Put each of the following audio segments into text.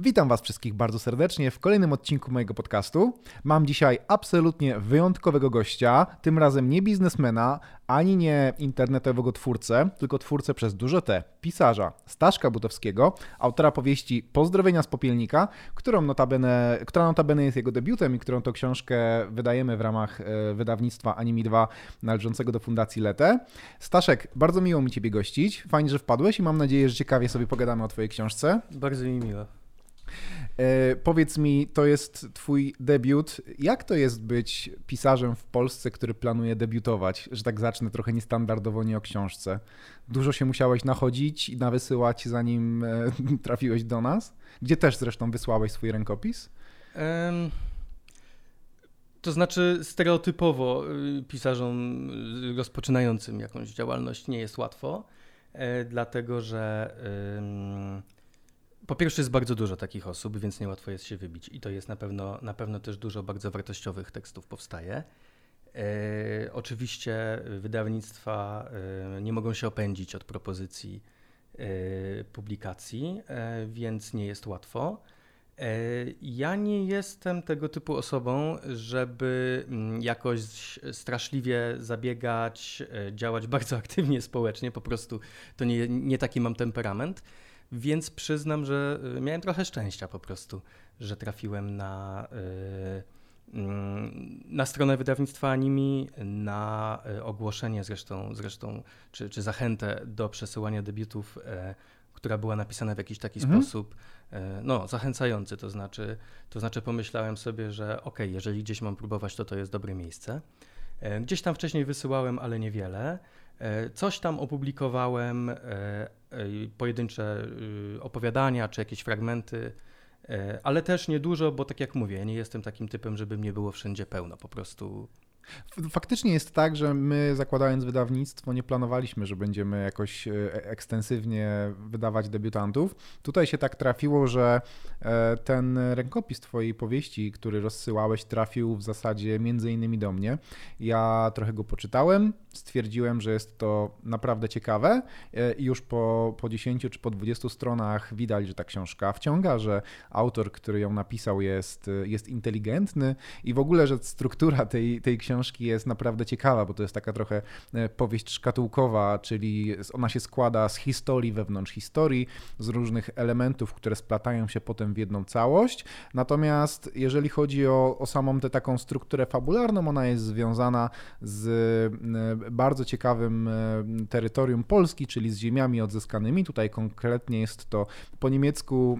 Witam Was wszystkich bardzo serdecznie w kolejnym odcinku mojego podcastu. Mam dzisiaj absolutnie wyjątkowego gościa, tym razem nie biznesmena, ani nie internetowego twórcę, tylko twórcę przez duże T, pisarza Staszka Butowskiego, autora powieści Pozdrowienia z Popielnika, którą notabene, która notabene jest jego debiutem i którą to książkę wydajemy w ramach e, wydawnictwa Animi 2 należącego do Fundacji Lete. Staszek, bardzo miło mi Ciebie gościć. Fajnie, że wpadłeś i mam nadzieję, że ciekawie sobie pogadamy o Twojej książce. Bardzo mi miło. E, powiedz mi, to jest twój debiut. Jak to jest być pisarzem w Polsce, który planuje debiutować? Że tak zacznę trochę niestandardowo, nie o książce. Dużo się musiałeś nachodzić i nawysyłać, zanim e, trafiłeś do nas? Gdzie też zresztą wysłałeś swój rękopis? Um, to znaczy, stereotypowo y, pisarzom rozpoczynającym jakąś działalność nie jest łatwo, e, dlatego że po pierwsze jest bardzo dużo takich osób, więc niełatwo jest się wybić i to jest na pewno, na pewno też dużo bardzo wartościowych tekstów powstaje. E, oczywiście wydawnictwa e, nie mogą się opędzić od propozycji e, publikacji, więc nie jest łatwo. Ja nie jestem tego typu osobą, żeby mm, jakoś straszliwie zabiegać, działać bardzo aktywnie społecznie, po prostu to nie, nie taki mam temperament. Więc przyznam, że y, miałem trochę szczęścia po prostu, że trafiłem na, y, mm, na stronę wydawnictwa Animi, na y, ogłoszenie zresztą, zresztą czy, czy zachętę do przesyłania debiutów, e, która była napisana w jakiś taki mhm. sposób e, no, zachęcający. To znaczy, to znaczy pomyślałem sobie, że ok, jeżeli gdzieś mam próbować, to to jest dobre miejsce. E, gdzieś tam wcześniej wysyłałem, ale niewiele. E, coś tam opublikowałem, e, e, pojedyncze y, opowiadania czy jakieś fragmenty, ale też niedużo, bo tak jak mówię, nie jestem takim typem, żeby mnie było wszędzie pełno. Po prostu Faktycznie jest tak, że my zakładając wydawnictwo nie planowaliśmy, że będziemy jakoś ekstensywnie wydawać debiutantów. Tutaj się tak trafiło, że ten rękopis twojej powieści, który rozsyłałeś, trafił w zasadzie między innymi do mnie. Ja trochę go poczytałem, stwierdziłem, że jest to naprawdę ciekawe e, i już po, po 10 czy po 20 stronach widać, że ta książka wciąga, że autor, który ją napisał jest, jest inteligentny i w ogóle, że struktura tej, tej książki jest naprawdę ciekawa, bo to jest taka trochę e, powieść szkatułkowa, czyli ona się składa z historii wewnątrz historii, z różnych elementów, które splatają się potem w jedną całość. Natomiast jeżeli chodzi o, o samą tę taką strukturę fabularną, ona jest związana z bardzo ciekawym e, terytorium Polski, czyli z ziemiami odzyskanymi. Tutaj konkretnie jest to po niemiecku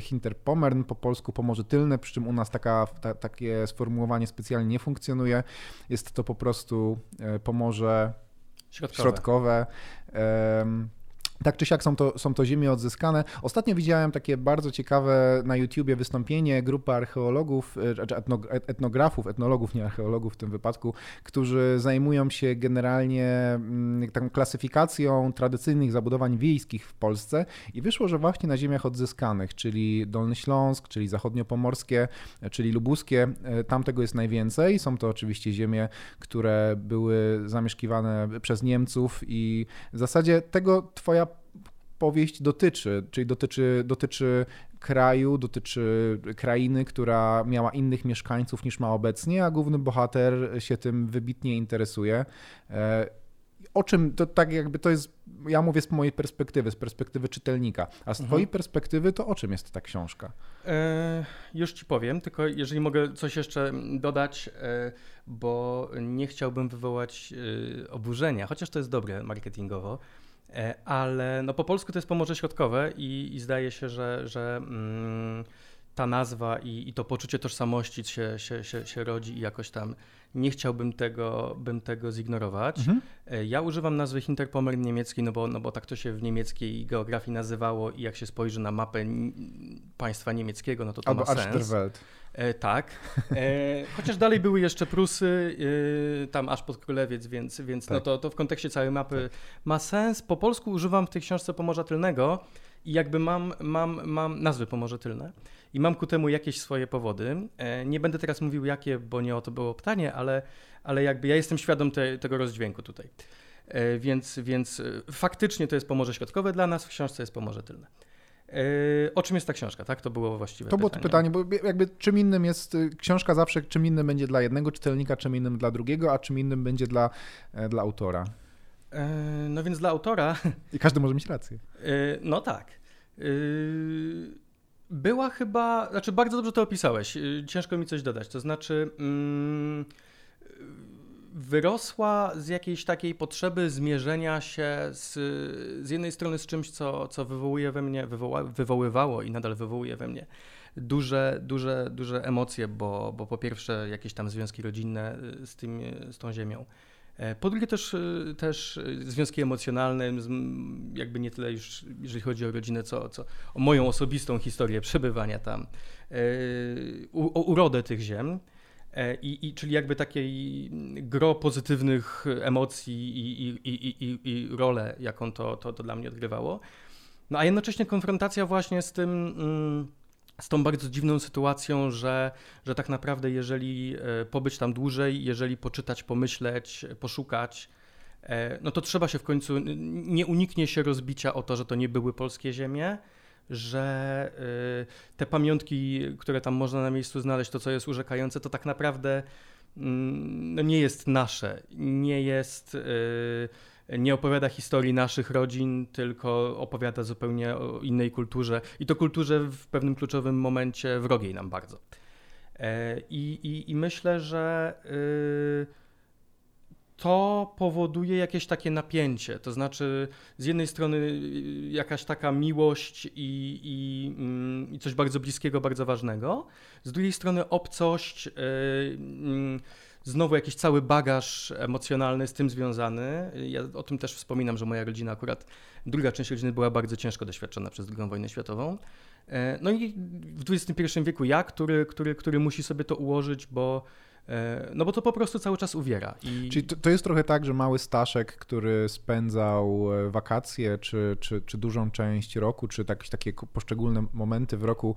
Hinterpommern, po polsku Pomorze Tylne, przy czym u nas taka, ta, takie sformułowanie specjalnie nie funkcjonuje. Jest to po prostu e, Pomorze środkowe. środkowe. Tak czy siak są to, są to ziemie odzyskane. Ostatnio widziałem takie bardzo ciekawe na YouTubie wystąpienie grupy archeologów, e, czy etnografów, etnologów, nie archeologów w tym wypadku, którzy zajmują się generalnie mm, taką klasyfikacją tradycyjnych zabudowań wiejskich w Polsce i wyszło, że właśnie na ziemiach odzyskanych, czyli Dolny Śląsk, czyli zachodniopomorskie, czyli lubuskie, e, tam tego jest najwięcej. Są to oczywiście ziemie, które były zamieszkiwane przez Niemców i w zasadzie tego twoja powieść dotyczy, czyli dotyczy, dotyczy kraju, dotyczy krainy, która miała innych mieszkańców niż ma obecnie, a główny bohater się tym wybitnie interesuje. E, o czym to tak jakby to jest, ja mówię z mojej perspektywy, z perspektywy czytelnika, a z mhm. twojej perspektywy to o czym jest ta książka? E, już ci powiem, tylko jeżeli mogę coś jeszcze dodać, e, bo nie chciałbym wywołać e, oburzenia, chociaż to jest dobre marketingowo. E, ale no po polsku to jest Pomorze Środkowe i, i zdaje się, że, że mm, ta nazwa i, i, to poczucie tożsamości się, się, się, się rodzi i jakoś tam nie chciałbym tego, bym tego zignorować. Mhm. E, ja używam nazwy Hinterpommern niemieckiej, no bo, no bo tak to się w niemieckiej geografii nazywało i jak się spojrzy na mapę państwa niemieckiego, no to to Albo ma sens. E, tak. E, chociaż dalej były jeszcze Prusy, e, tam aż pod Królewiec, więc, więc no tak. no to, to w kontekście całej mapy tak. ma sens. Po polsku używam w tej książce Pomorza Tylnego i jakby mam, mam, mam nazwy Pomorze Tylne i mam ku temu jakieś swoje powody. E, nie będę teraz mówił jakie, bo nie o to było pytanie, ale, ale jakby ja jestem świadom te, tego rozdźwięku tutaj. E, więc, więc e, faktycznie to jest Pomorze Środkowe dla nas, w książce jest Pomorze Tylne. O czym jest ta książka, tak? To było właściwe To było to pytanie, bo jakby czym innym jest książka zawsze, czym innym będzie dla jednego czytelnika, czym innym dla drugiego, a czym innym będzie dla, dla autora. No więc dla autora. I każdy może mieć rację. No tak. Była chyba, znaczy bardzo dobrze to opisałeś, ciężko mi coś dodać, to znaczy mm, wyrosła z jakiejś takiej potrzeby zmierzenia się z, z jednej strony z czymś, co, co wywołuje we mnie, wywoła, wywoływało i nadal wywołuje we mnie duże, duże, duże emocje, bo, bo po pierwsze jakieś tam związki rodzinne z, tym, z tą ziemią. E, po drugie też, e, też związki emocjonalne, jakby nie tyle już jeżeli chodzi o rodzinę, co, co o moją osobistą historię przebywania tam, e, o urodę tych ziem. I, i, czyli jakby takiej gro pozytywnych emocji i, i, i, i, i rolę, jaką to, to, to dla mnie odgrywało. No a jednocześnie konfrontacja właśnie z tym. Z tą bardzo dziwną sytuacją, że, że tak naprawdę jeżeli e, pobyć tam dłużej, jeżeli poczytać, pomyśleć, poszukać, e, no to trzeba się w końcu, nie uniknie się rozbicia o to, że to nie były polskie ziemie, że e, te pamiątki, które tam można na miejscu znaleźć, to co jest urzekające, to tak naprawdę mm, no nie jest nasze, nie jest nie opowiada historii naszych rodzin, tylko opowiada zupełnie o innej kulturze i to kulturze w pewnym kluczowym momencie wrogiej nam bardzo. E, I, i, i myślę, że y, to powoduje jakieś takie napięcie. To znaczy, z jednej strony y, jakaś taka miłość i, i, mm, i coś bardzo bliskiego, bardzo ważnego, z drugiej strony obcość y, mm, znowu jakiś cały bagaż emocjonalny z tym związany. Ja o tym też wspominam, że moja rodzina akurat, druga część rodziny była bardzo ciężko doświadczona przez II wojnę światową. E, no i w XXI wieku ja, który, który, który musi sobie to ułożyć, bo no bo to po prostu cały czas uwiera. I... Czyli to, to, jest trochę tak, że mały Staszek, który spędzał e, wakacje, czy, czy, czy dużą część roku, czy tak, takie poszczególne momenty w roku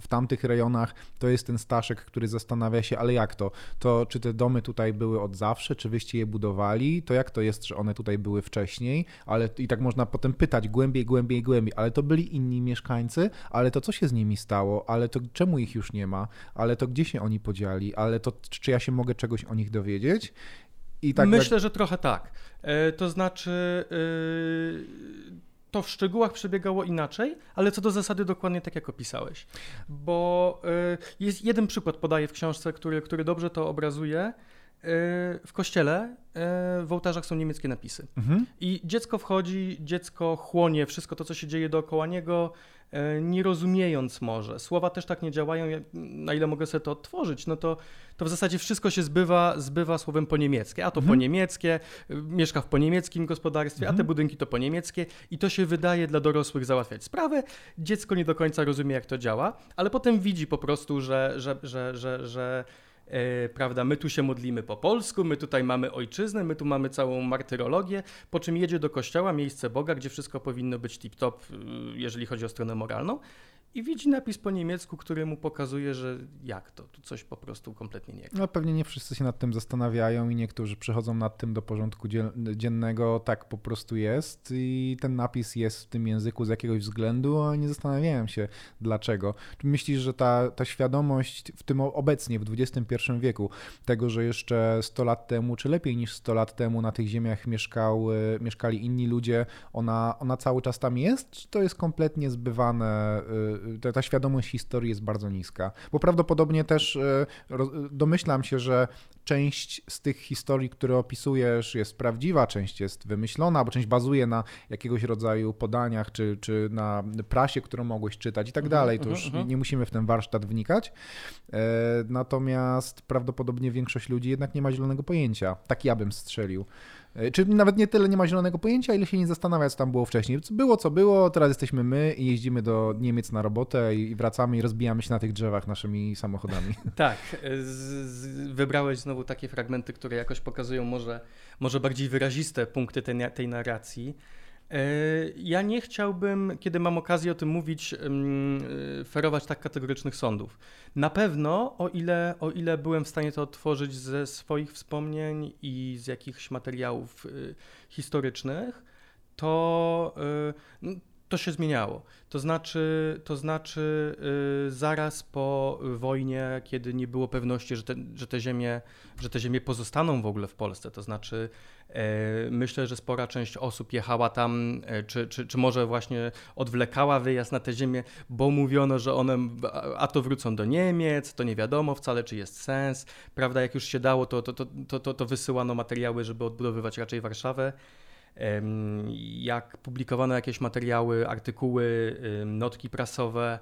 w tamtych rejonach, to jest ten Staszek, który zastanawia się, ale jak to? To czy te domy tutaj były od zawsze, czy wyście je budowali? To jak to jest, że one tutaj były wcześniej? Ale i tak można potem pytać głębiej, głębiej, głębiej, ale to byli inni mieszkańcy, ale to co się z nimi stało? Ale to czemu ich już nie ma? Ale to gdzie się oni podzieli? Ale to czy ja się mogę czegoś o nich dowiedzieć? Tak Myślę, tak... że trochę tak. E, to znaczy, e, to w szczegółach przebiegało inaczej, ale co do zasady dokładnie tak, jak opisałeś. Bo e, jest jeden przykład, podaję w książce, który, który dobrze to obrazuje. W kościele w ołtarzach są niemieckie napisy. Mhm. I dziecko wchodzi, dziecko chłonie wszystko to, co się dzieje dookoła niego, E, nie rozumiejąc może. Słowa też tak nie działają, na ile mogę sobie to odtworzyć, no to, to w zasadzie wszystko się zbywa, zbywa słowem po niemieckie, a to mhm. po niemieckie, mieszka w po niemieckim gospodarstwie, mhm. a te mhm. budynki to po niemieckie i to się wydaje dla dorosłych załatwiać sprawę. Dziecko nie do końca rozumie, jak to działa, ale potem widzi po prostu, że, że, że, że, że prawda, my tu się modlimy po polsku, my tutaj mamy ojczyznę, my tu mamy całą martyrologię, po czym jedzie do kościoła, miejsce Boga, gdzie wszystko powinno być tip-top, y, jeżeli chodzi o stronę moralną i widzi napis po niemiecku, który mu pokazuje, że jak to, tu coś po prostu kompletnie nie No pewnie nie wszyscy się nad tym zastanawiają i niektórzy przychodzą nad tym do porządku dziennego, tak po prostu jest i ten napis jest w tym języku z jakiegoś względu, a nie zastanawiają się dlaczego. Czy myślisz, że ta, ta świadomość w tym obecnie, w XXI wieku, tego, że jeszcze 100 lat temu, czy lepiej niż 100 lat temu na tych ziemiach mieszkał, mieszkali inni ludzie, ona, ona cały czas tam jest, czy to jest kompletnie zbywane y, ta, ta świadomość historii jest bardzo niska. Bo prawdopodobnie też e, domyślam się, że część z tych historii, które opisujesz, jest prawdziwa, część jest wymyślona, bo część bazuje na jakiegoś rodzaju podaniach, czy, czy na prasie, którą mogłeś czytać i tak mhm, dalej. To już mhm, nie, nie musimy w ten warsztat wnikać. E, natomiast prawdopodobnie większość ludzi jednak nie ma zielonego pojęcia. Tak ja bym strzelił. E, czy nawet nie tyle nie ma zielonego pojęcia, ile się nie zastanawia, co tam było wcześniej. Było co było, teraz jesteśmy my i jeździmy do Niemiec na robotę i wracamy i rozbijamy się na tych drzewach naszymi samochodami. Tak, z, z, wybrałeś znowu takie fragmenty, które jakoś pokazują może, może bardziej wyraziste punkty tej, tej narracji. E, ja nie chciałbym, kiedy mam okazję o tym mówić, e, ferować tak kategorycznych sądów. Na pewno, o ile, o ile byłem w stanie to odtworzyć ze swoich wspomnień i z jakichś materiałów e, historycznych, to to się zmieniało. To znaczy, to znaczy yy, zaraz po wojnie, kiedy nie było pewności, że te, że, te ziemie, że te ziemie pozostaną w ogóle w Polsce, to znaczy yy, myślę, że spora część osób jechała tam, yy, czy, czy, czy może właśnie odwlekała wyjazd na te ziemię, bo mówiono, że one a to wrócą do Niemiec, to nie wiadomo wcale, czy jest sens. Prawda, jak już się dało, to, to, to, to, to wysyłano materiały, żeby odbudowywać raczej Warszawę jak publikowano jakieś materiały, artykuły, notki prasowe,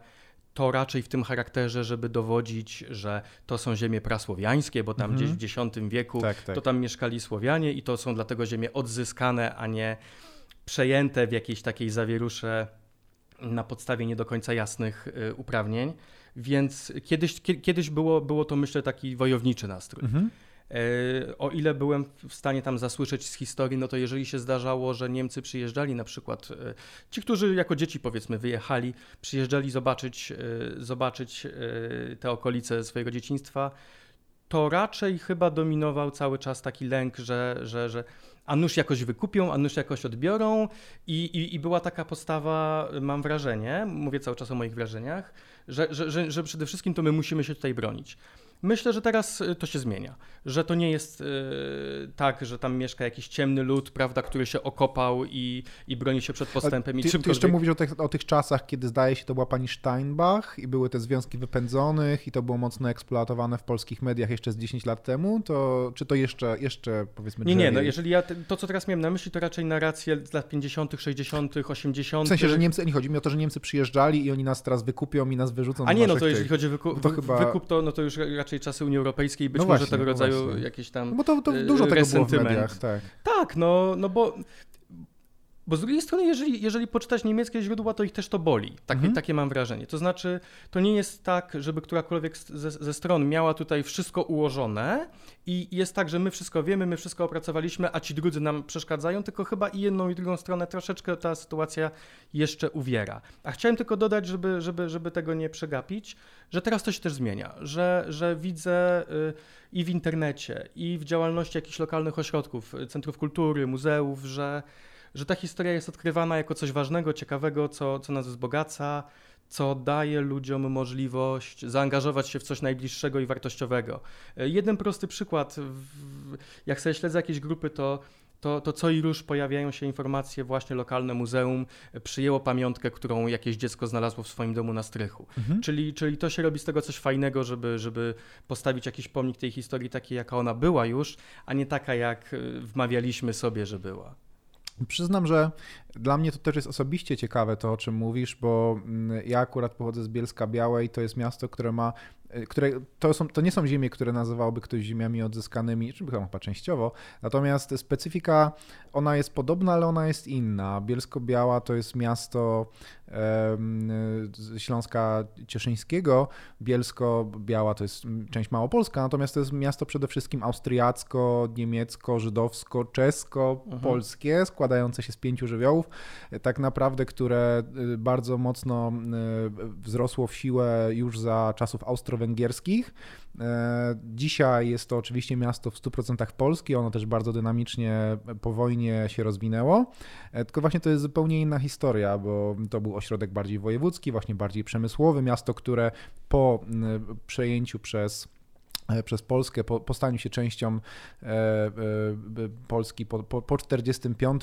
to raczej w tym charakterze, żeby dowodzić, że to są ziemie prasłowiańskie, bo tam mhm. gdzieś w X wieku tak, tak. to tam mieszkali Słowianie i to są dlatego ziemie odzyskane, a nie przejęte w jakiejś takiej zawierusze na podstawie nie do końca jasnych y, uprawnień. Więc kiedyś, kiedyś było, było to, myślę, taki wojowniczy nastrój. Mhm. E, o ile byłem w stanie tam zasłyszeć z historii, no to jeżeli się zdarzało, że Niemcy przyjeżdżali na przykład, e, ci, którzy jako dzieci powiedzmy wyjechali, przyjeżdżali zobaczyć, e, zobaczyć te okolice swojego dzieciństwa, to raczej chyba dominował cały czas taki lęk, że, że, że a nuż jakoś wykupią, a nuż jakoś odbiorą i, i, i była taka postawa, mam wrażenie, mówię cały czas o moich wrażeniach, że, że, że, że przede wszystkim to my musimy się tutaj bronić. Myślę, że teraz y, to się zmienia, że to nie jest yy, tak, że tam mieszka jakiś ciemny lud, prawda, który się okopał i, i broni się przed postępem. Ty, ty jeszcze mówisz o tych, o tych czasach, kiedy zdaje się to była pani Steinbach i były te związki wypędzonych i to było mocno eksploatowane w polskich mediach jeszcze z 10 lat temu, to czy to jeszcze, jeszcze powiedzmy Nie, nie, no jeżeli ja, to co teraz miałem na myśli, to raczej narracje z lat 50., 60., 80. W sensie, że Niemcy, nie chodzi mi o to, że Niemcy przyjeżdżali i oni nas teraz wykupią i nas wyrzucą A nie, no to jeżeli chodzi o wykup, to, chyba... wykup, to, no to już raczej czasy Unii Europejskiej, być no może tego no rodzaju jakieś tam. No bo to, to dużo tego było w mediach, tak. Tak, no, no bo bo z drugiej strony, jeżeli, jeżeli poczytać niemieckie źródła, to ich też to boli. Tak, mhm. Takie mam wrażenie. To znaczy, to nie jest tak, żeby którakolwiek ze, ze, stron miała tutaj wszystko ułożone i jest tak, że my wszystko wiemy, my wszystko opracowaliśmy, a ci drudzy nam przeszkadzają, tylko chyba i jedną, i drugą stronę troszeczkę ta sytuacja jeszcze uwiera. A chciałem tylko dodać, żeby, żeby, żeby tego nie przegapić, że teraz to się też zmienia, że, że widzę y, i w internecie, i w działalności jakichś lokalnych ośrodków, centrów kultury, muzeów, że że ta historia jest odkrywana jako coś ważnego, ciekawego, co, co nas wzbogaca, co daje ludziom możliwość zaangażować się w coś najbliższego i wartościowego. Jeden prosty przykład, jak sobie śledzę jakieś grupy, to to, to co i róż pojawiają się informacje, właśnie lokalne muzeum przyjęło pamiątkę, którą jakieś dziecko znalazło w swoim domu na strychu. Mhm. Czyli, czyli to się robi z tego coś fajnego, żeby, żeby postawić jakiś pomnik tej historii takiej, jaka ona była już, a nie taka, jak wmawialiśmy sobie, że była. Przyznam, że dla mnie to też jest osobiście ciekawe to, o czym mówisz, bo mm, ja akurat pochodzę z Bielska Białej, to jest miasto, które ma które to, są, to nie są ziemie, które nazywałby ktoś ziemiami odzyskanymi, czy chyba częściowo, natomiast specyfika, ona jest podobna, ale ona jest inna. Bielsko-Biała to jest miasto e, Śląska Cieszyńskiego, Bielsko-Biała to jest część Małopolska, natomiast to jest miasto przede wszystkim austriacko, niemiecko, żydowsko, czesko, mhm. polskie, składające się z pięciu żywiołów, tak naprawdę, które y, bardzo mocno wzrosło w siłę już za czasów austro węgierskich. E, dzisiaj jest to oczywiście miasto w 100% polskie, ono też bardzo dynamicznie po wojnie się rozwinęło, e, tylko właśnie to jest zupełnie inna historia, bo to był ośrodek bardziej wojewódzki, właśnie bardziej przemysłowy, miasto, które po przejęciu przez przez Polskę, po, po staniu się częścią e, e, Polski po, po, po 45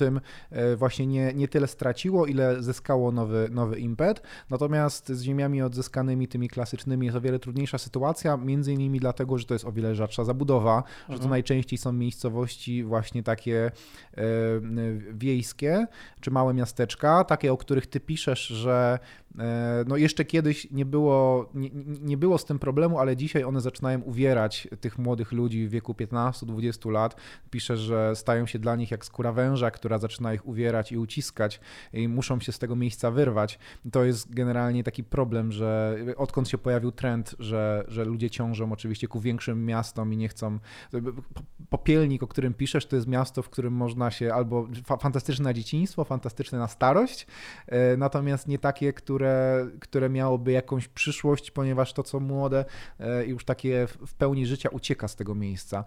właśnie nie, nie tyle straciło, ile zyskało nowy, nowy impet. Natomiast z ziemiami odzyskanymi, tymi klasycznymi, jest o wiele trudniejsza sytuacja, między innymi dlatego, że to jest o wiele rzadsza zabudowa, mhm. że to najczęściej są miejscowości właśnie takie wiejskie, czy małe miasteczka, takie, o których ty piszesz, że E, no jeszcze kiedyś nie było, nie, nie, było z tym problemu, ale dzisiaj one zaczynają uwierać tych młodych ludzi w wieku 15-20 lat. Pisze, że stają się dla nich jak skóra węża, która zaczyna ich uwierać i uciskać i muszą się z tego miejsca wyrwać. To jest generalnie taki problem, że odkąd się pojawił trend, że, że ludzie ciążą oczywiście ku większym miastom i nie chcą. Popielnik, o którym piszesz, to jest miasto, w którym można się albo fantastyczne na dzieciństwo, fantastyczne na starość, e, natomiast nie takie, które które, które miałoby jakąś przyszłość, ponieważ to, co młode i już takie w pełni życia ucieka z tego miejsca.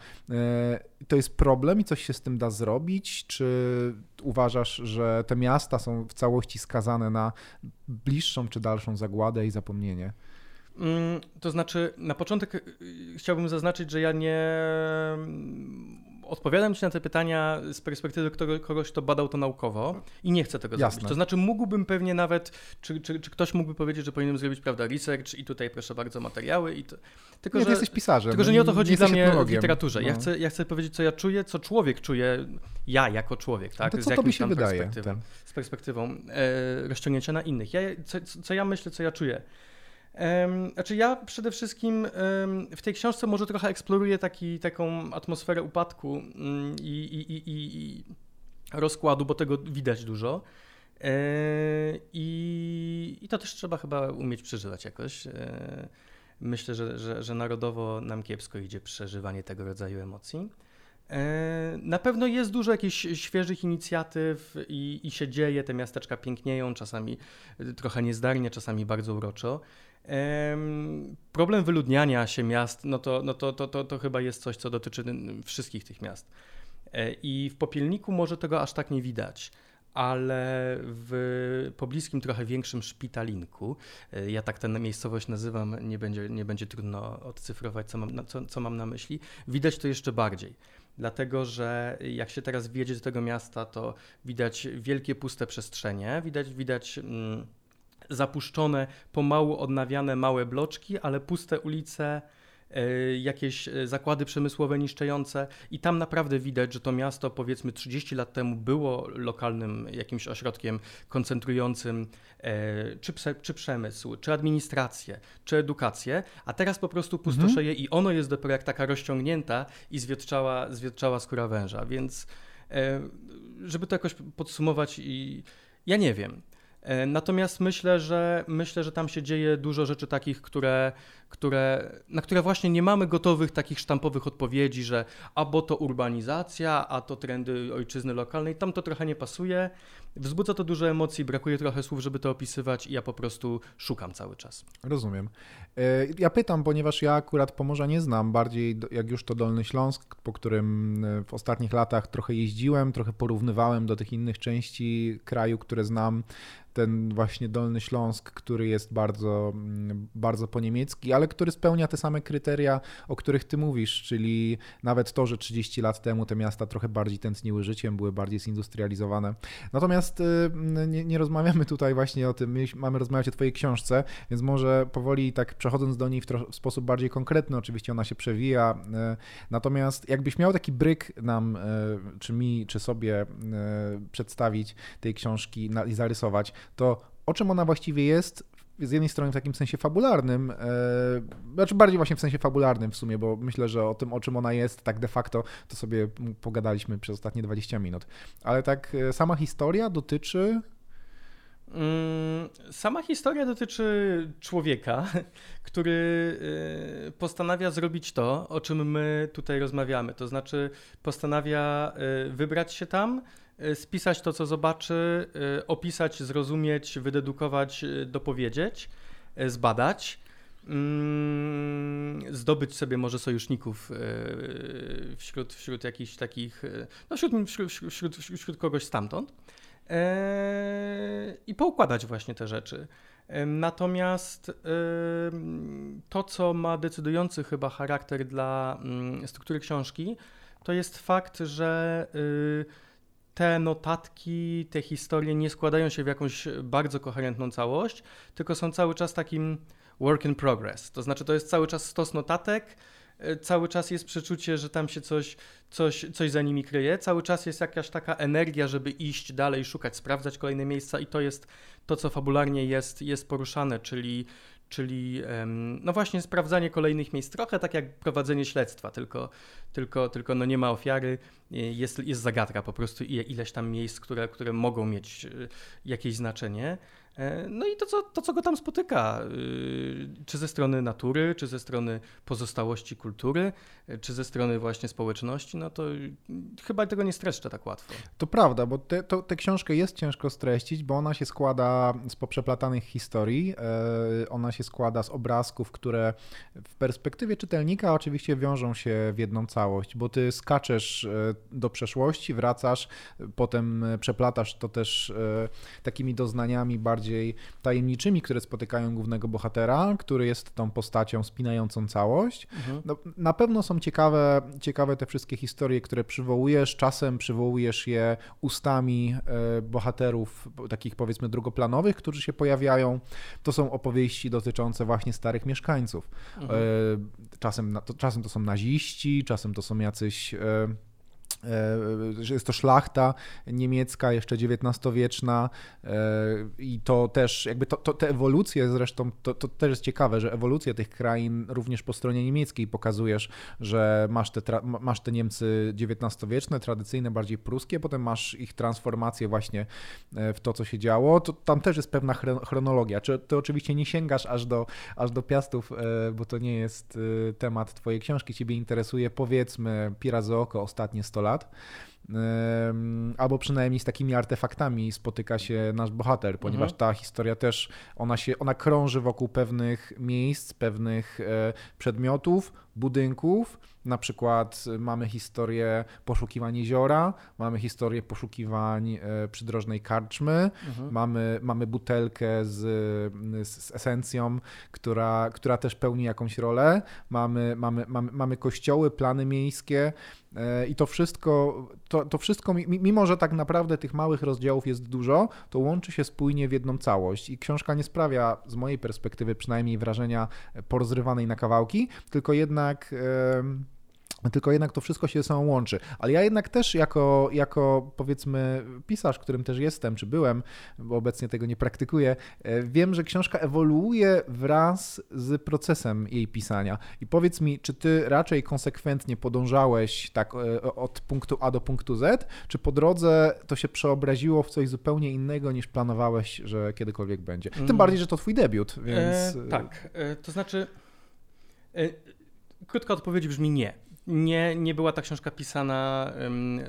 To jest problem i coś się z tym da zrobić? Czy uważasz, że te miasta są w całości skazane na bliższą czy dalszą zagładę i zapomnienie? Mm, to znaczy, na początek y, chciałbym zaznaczyć, że ja nie odpowiadam Ci na te pytania z perspektywy kogoś, kto badał to naukowo i nie chcę tego Jasne. zrobić. To znaczy mógłbym pewnie nawet, czy, czy, czy, ktoś mógłby powiedzieć, że powinienem zrobić, prawda, research i tutaj proszę bardzo materiały i to, tylko, nie, że, jesteś pisarzem. Tylko, że nie o to chodzi dla mnie w literaturze. No. Ja, chcę, ja chcę powiedzieć, co ja czuję, co człowiek czuje, ja jako człowiek, tak? No to co tobie się wydaje? Perspektywą, z perspektywą e, rozciągnięcia na innych. Ja, co, co ja myślę, co ja czuję. Znaczy ja przede wszystkim w tej książce może trochę eksploruję taki, taką atmosferę upadku mm, i, i, i, i rozkładu, bo tego widać dużo. E, I, I to też trzeba chyba umieć przeżywać jakoś. E, myślę, że, że, że narodowo nam kiepsko idzie przeżywanie tego rodzaju emocji. E, na pewno jest dużo jakichś świeżych inicjatyw i, i się dzieje, te miasteczka pięknieją, czasami trochę niezdarnie, czasami bardzo uroczo. Problem wyludniania się miast, no to, no to, to, to, to chyba jest coś, co dotyczy wszystkich tych miast. E, I w Popielniku może tego aż tak nie widać ale w pobliskim, trochę większym szpitalinku, e, ja tak tę miejscowość nazywam, nie będzie, nie będzie trudno odcyfrować, co mam, co, co mam na myśli, widać to jeszcze bardziej. Dlatego, że jak się teraz wjedzie do tego miasta, to widać wielkie puste przestrzenie, widać, widać. Mm, zapuszczone, pomału odnawiane małe bloczki, ale puste ulice, jakieś e, zakłady przemysłowe niszczące i tam naprawdę widać, że to miasto powiedzmy 30 lat temu było lokalnym jakimś ośrodkiem koncentrującym e, czy, czy przemysł, czy administrację, czy edukację, a teraz po prostu pustoszeje mhm. i ono jest dopiero jak taka rozciągnięta i zwietczała, zwietczała skóra węża, więc żeby to jakoś podsumować i ja nie wiem. E, natomiast myślę, że myślę, że tam się dzieje dużo rzeczy takich, które, które, na które właśnie nie mamy gotowych takich sztampowych odpowiedzi, że albo to urbanizacja, a to trendy ojczyzny lokalnej, tam to trochę nie pasuje. Wzbudza to dużo emocji, brakuje trochę słów, żeby to opisywać i ja po prostu szukam cały czas. Rozumiem. E, ja pytam, ponieważ ja akurat Pomorza nie znam, bardziej jak już to Dolny Śląsk, po którym e, w ostatnich latach trochę jeździłem, trochę porównywałem do tych innych części kraju, które znam ten właśnie Dolny Śląsk, który jest bardzo, mm, bardzo po niemiecki, ale który spełnia te same kryteria, o których ty mówisz, czyli nawet to, że 30 lat temu te miasta trochę bardziej tętniły życiem, były bardziej zindustrializowane. Natomiast y, nie, nie rozmawiamy tutaj właśnie o tym, my mamy rozmawiać o twojej książce, więc może powoli tak przechodząc do niej w, w sposób bardziej konkretny, oczywiście ona się przewija, y, natomiast jakbyś miał taki bryk nam, y, czy mi, czy sobie przedstawić tej książki i zarysować, to o czym ona właściwie jest, z jednej strony w takim sensie fabularnym, e, znaczy bardziej właśnie w sensie fabularnym w sumie, bo myślę, że o tym, o czym ona jest, tak de facto, to sobie pogadaliśmy przez ostatnie 20 minut. Ale tak e, sama historia dotyczy. Mm, sama historia dotyczy człowieka, który e, postanawia zrobić to, o czym my tutaj rozmawiamy. To znaczy, postanawia wybrać się tam, spisać to, co zobaczy, y, opisać, zrozumieć, wydedukować, y, dopowiedzieć, zbadać, mm, zdobyć sobie może sojuszników wśród, wśród jakichś takich, no wśród, wśród, wśród, wśród kogoś stamtąd i poukładać właśnie te rzeczy. Natomiast to, co ma decydujący chyba charakter dla mm, struktury książki, to jest fakt, że te notatki, te historie nie składają się w jakąś bardzo koherentną całość, tylko są cały czas takim work in progress. To znaczy, to jest cały czas stos notatek, e, cały czas jest przeczucie, że tam się coś, coś, coś za nimi kryje, cały czas jest jakaś taka energia, żeby iść dalej, szukać, sprawdzać kolejne miejsca, i to jest to, co fabularnie jest, jest poruszane, czyli, czyli no właśnie sprawdzanie kolejnych miejsc, trochę tak jak prowadzenie śledztwa, tylko, tylko, tylko no nie ma ofiary, jest, jest zagadka po prostu ileś tam miejsc, które, które mogą mieć e, jakieś znaczenie. E, no i to co, to, co go tam spotyka, y, czy ze strony natury, czy ze strony pozostałości kultury, e, czy ze strony właśnie społeczności, no to chyba tego nie streszczę tak łatwo. To prawda, bo te, tę książkę jest ciężko streścić, bo ona się składa z poprzeplatanych historii, e, ona się składa z obrazków, które w perspektywie czytelnika oczywiście wiążą się w jedną całość, bo ty skaczesz do przeszłości, wracasz, potem przeplatasz to też takimi doznaniami bardziej bardziej tajemniczymi, które spotykają głównego bohatera, który jest tą postacią spinającą całość. Mhm. No, na pewno są ciekawe, ciekawe te wszystkie historie, które przywołujesz. Czasem przywołujesz je ustami e, bohaterów, takich powiedzmy drugoplanowych, którzy się pojawiają. To są opowieści dotyczące właśnie starych mieszkańców. Mhm. E, czasem, to, czasem to są naziści, czasem to są jacyś E, że jest to szlachta niemiecka, jeszcze XIX-wieczna e, i to też jakby to, to, te ewolucje zresztą, to, to też jest ciekawe, że ewolucja tych krain również po stronie niemieckiej pokazujesz, że masz te, masz te Niemcy XIX-wieczne, tradycyjne, bardziej pruskie, potem masz ich transformację właśnie e, w to, co się działo, to tam też jest pewna chronologia. Czy ty oczywiście nie sięgasz aż do, aż do piastów, bo to nie jest temat twojej książki, ciebie interesuje powiedzmy Pira oko ostatnie 100 lat, lat. Albo przynajmniej z takimi artefaktami spotyka się nasz bohater, ponieważ mhm. ta historia też, ona się, ona krąży wokół pewnych miejsc, pewnych e, przedmiotów, budynków. Na przykład mamy historię poszukiwań jeziora, mamy historię poszukiwań e, przydrożnej karczmy, mhm. mamy, mamy butelkę z, z esencją, która, która też pełni jakąś rolę, mamy, mamy, mamy, mamy kościoły, plany miejskie e, i to wszystko, to, to wszystko, mimo że tak naprawdę tych małych rozdziałów jest dużo, to łączy się spójnie w jedną całość. I książka nie sprawia z mojej perspektywy przynajmniej wrażenia porozrywanej na kawałki, tylko jednak jednak tylko jednak to wszystko się ze sobą łączy. Ale ja jednak też jako, jako powiedzmy pisarz, którym też jestem, czy byłem, bo obecnie tego nie praktykuję, e, wiem, że książka ewoluuje wraz z procesem jej pisania. I powiedz mi, czy ty raczej konsekwentnie podążałeś tak e, od punktu A do punktu Z, czy po drodze to się przeobraziło w coś zupełnie innego niż planowałeś, że kiedykolwiek będzie? Tym mm. bardziej, że to twój debiut, więc... E, tak, e, to znaczy... E, Krótka odpowiedź brzmi nie. Nie, nie była ta książka pisana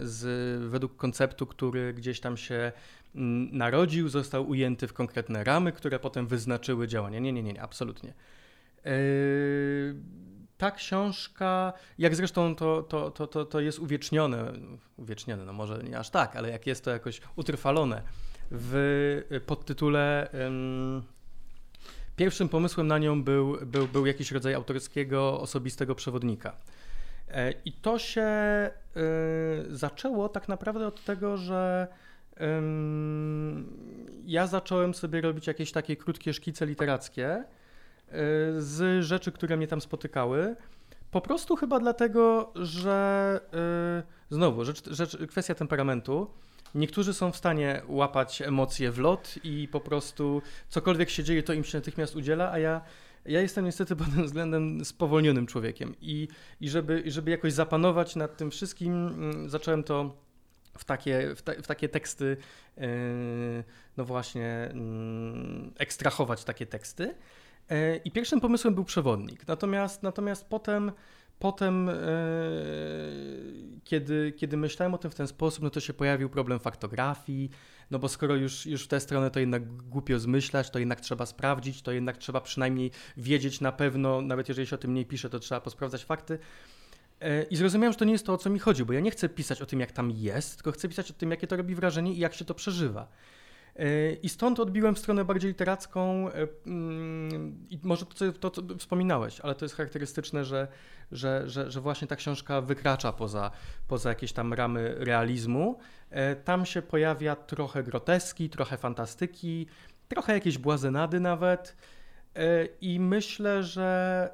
z, według konceptu, który gdzieś tam się narodził, został ujęty w konkretne ramy, które potem wyznaczyły działanie. Nie, nie, nie, nie absolutnie. Yy, ta książka, jak zresztą to, to, to, to, to jest uwiecznione, uwiecznione, no może nie aż tak, ale jak jest to jakoś utrwalone w podtytule Pierwszym pomysłem na nią był, był, był jakiś rodzaj autorskiego, osobistego przewodnika. E, I to się e, zaczęło tak naprawdę od tego, że ja zacząłem sobie robić jakieś takie krótkie szkice literackie e, z rzeczy, które mnie tam spotykały. Po prostu chyba dlatego, że znowu, rzecz, rzecz, kwestia temperamentu. Niektórzy są w stanie łapać emocje w lot i po prostu cokolwiek się dzieje, to im się natychmiast udziela, a ja, ja jestem niestety pod tym względem spowolnionym człowiekiem. I, i żeby, żeby jakoś zapanować nad tym wszystkim, mm, zacząłem to w takie, w, w takie teksty, yy, no właśnie, yy, ekstrahować takie teksty. Yy, I pierwszym pomysłem był przewodnik. Natomiast, natomiast potem Potem, e, kiedy, kiedy myślałem o tym w ten sposób, no to się pojawił problem faktografii, no bo skoro już, już w tę stronę to jednak głupio zmyślać, to jednak trzeba sprawdzić, to jednak trzeba przynajmniej wiedzieć na pewno, nawet jeżeli się o tym nie pisze, to trzeba posprawdzać fakty. E, I zrozumiałem, że to nie jest to, o co mi chodzi, bo ja nie chcę pisać o tym, jak tam jest, tylko chcę pisać o tym, jakie to robi wrażenie i jak się to przeżywa. E, I stąd odbiłem w stronę bardziej literacką e, mm, i może to, to, wspominałeś, ale to jest charakterystyczne, że, że, że, że właśnie ta książka wykracza poza, poza jakieś tam ramy realizmu. E, tam się pojawia trochę groteski, trochę fantastyki, trochę jakieś błazenady nawet. I myślę, że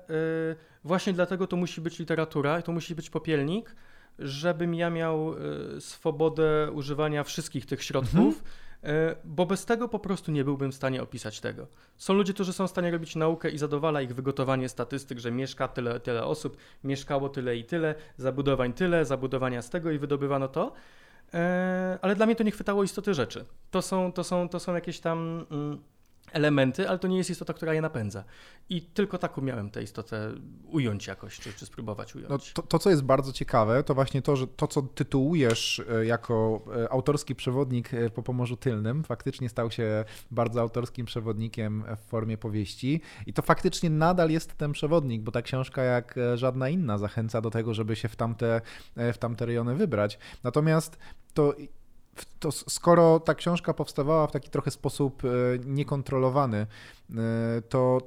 właśnie dlatego to musi być literatura, to musi być popielnik, żebym ja miał swobodę używania wszystkich tych środków. Mhm bo bez tego po prostu nie byłbym w stanie opisać tego. Są ludzie, którzy są w stanie robić naukę i zadowala ich wygotowanie statystyk, że mieszka tyle, tyle osób, mieszkało tyle i tyle, zabudowań tyle, zabudowania z tego i wydobywano to. E, ale dla mnie to nie chwytało istoty rzeczy. To są, to są, to są jakieś tam mm, elementy, ale to nie jest istota, która je napędza. I tylko tak umiałem tę istotę ująć jakoś, czy, czy spróbować ująć. No, to, to, co jest bardzo ciekawe, to właśnie to, że to, co tytułujesz e, jako e, autorski przewodnik e, po Pomorzu Tylnym, faktycznie stał się bardzo autorskim przewodnikiem w formie powieści. I to faktycznie nadal jest ten przewodnik, bo ta książka, jak żadna inna, zachęca do tego, żeby się w tamte, w tamte rejony wybrać. Natomiast to to skoro ta książka powstawała w taki trochę sposób e, niekontrolowany, e, to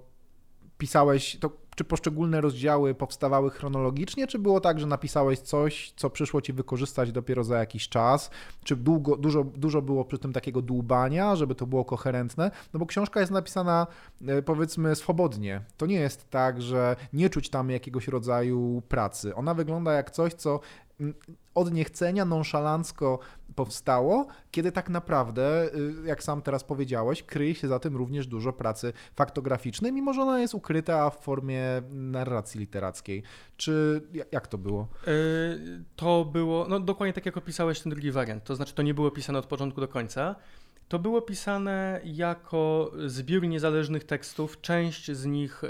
pisałeś, to czy poszczególne rozdziały powstawały chronologicznie, czy było tak, że napisałeś coś, co przyszło ci wykorzystać dopiero za jakiś czas? Czy długo, dużo, dużo było przy tym takiego dłubania, żeby to było koherentne? No bo książka jest napisana e, powiedzmy swobodnie. To nie jest tak, że nie czuć tam jakiegoś rodzaju pracy. Ona wygląda jak coś, co od niechcenia nonszalancko powstało, kiedy tak naprawdę, y, jak sam teraz powiedziałeś, kryje się za tym również dużo pracy faktograficznej, mimo że ona jest ukryta w formie narracji literackiej. Czy jak to było? Y, to było, no dokładnie tak jak opisałeś ten drugi wariant, to znaczy to nie było pisane od początku do końca. To było pisane jako zbiór niezależnych tekstów, część z nich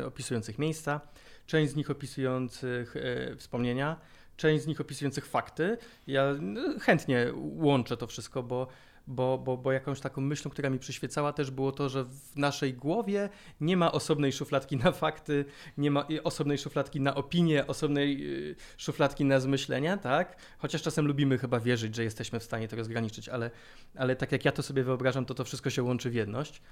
y, opisujących miejsca, część z nich opisujących wspomnienia, część z nich opisujących fakty. Ja no, chętnie łączę to wszystko, bo, bo, bo, bo jakąś taką myślą, która mi przyświecała też było to, że w naszej głowie nie ma osobnej szufladki na fakty, nie ma osobnej szufladki na opinie, osobnej y, szufladki na zmyślenia, tak? Chociaż czasem lubimy chyba wierzyć, że jesteśmy w stanie to rozgraniczyć, ale, ale tak jak ja to sobie wyobrażam, to to wszystko się łączy w jedność.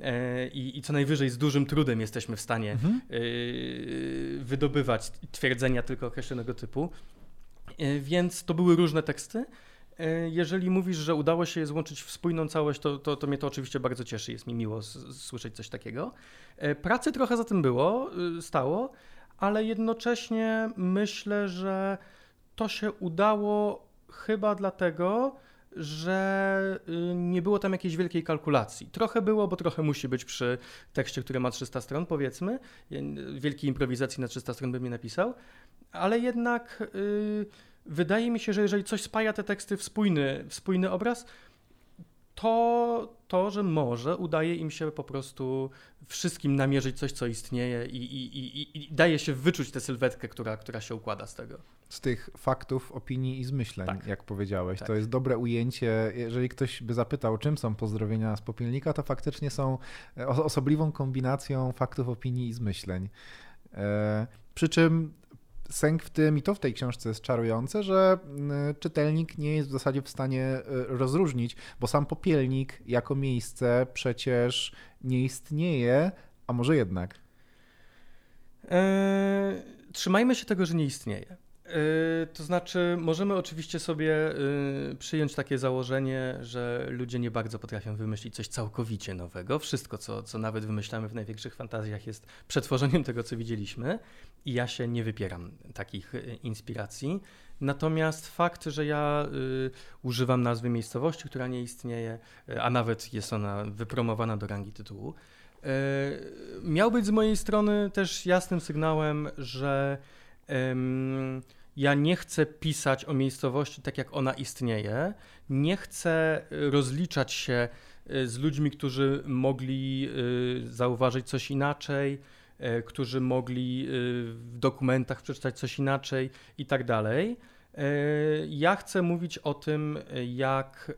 E, I, I, co najwyżej z dużym trudem jesteśmy w stanie mhm. Y, wydobywać twierdzenia tylko określonego typu. E, więc to były różne teksty. E, jeżeli mówisz, że udało się je złączyć w spójną całość, to, to, to mnie to oczywiście bardzo cieszy. Jest mi miło słyszeć coś takiego. E, pracy trochę za tym było, y, stało, ale jednocześnie myślę, że to się udało chyba dlatego, że y, nie było tam jakiejś wielkiej kalkulacji. Trochę było, bo trochę musi być przy tekście, który ma 300 stron, powiedzmy. Wielkiej improwizacji na 300 stron bym nie napisał, ale jednak yy, wydaje mi się, że jeżeli coś spaja te teksty w spójny, w spójny obraz, to to, że może udaje im się po prostu wszystkim namierzyć coś, co istnieje i, i, i, i daje się wyczuć tę sylwetkę, która, która się układa z tego. Z tych faktów, opinii i zmyśleń, tak. jak powiedziałeś. Tak. To jest dobre ujęcie. Jeżeli ktoś by zapytał, czym są pozdrowienia z popielnika, to faktycznie są osobliwą kombinacją faktów, opinii i zmyśleń. E, przy czym sęk w tym, i to w tej książce jest czarujące, że mm, czytelnik nie jest w zasadzie w stanie e, rozróżnić, bo sam popielnik jako miejsce przecież nie istnieje, a może jednak. Eee, trzymajmy się tego, że nie istnieje. Y, to znaczy, możemy oczywiście sobie y, przyjąć takie założenie, że ludzie nie bardzo potrafią wymyślić coś całkowicie nowego. Wszystko, co, co nawet wymyślamy w największych fantazjach, jest przetworzeniem tego, co widzieliśmy, i ja się nie wypieram takich y, inspiracji. Natomiast fakt, że ja używam nazwy miejscowości, która nie istnieje, a nawet jest ona wypromowana do rangi tytułu, miał być z mojej strony też jasnym sygnałem, że ja nie chcę pisać o miejscowości tak, jak ona istnieje. Nie chcę rozliczać się y, z ludźmi, którzy mogli y, zauważyć coś inaczej, y, którzy mogli w dokumentach przeczytać coś inaczej i tak dalej. Ja chcę mówić o tym, jak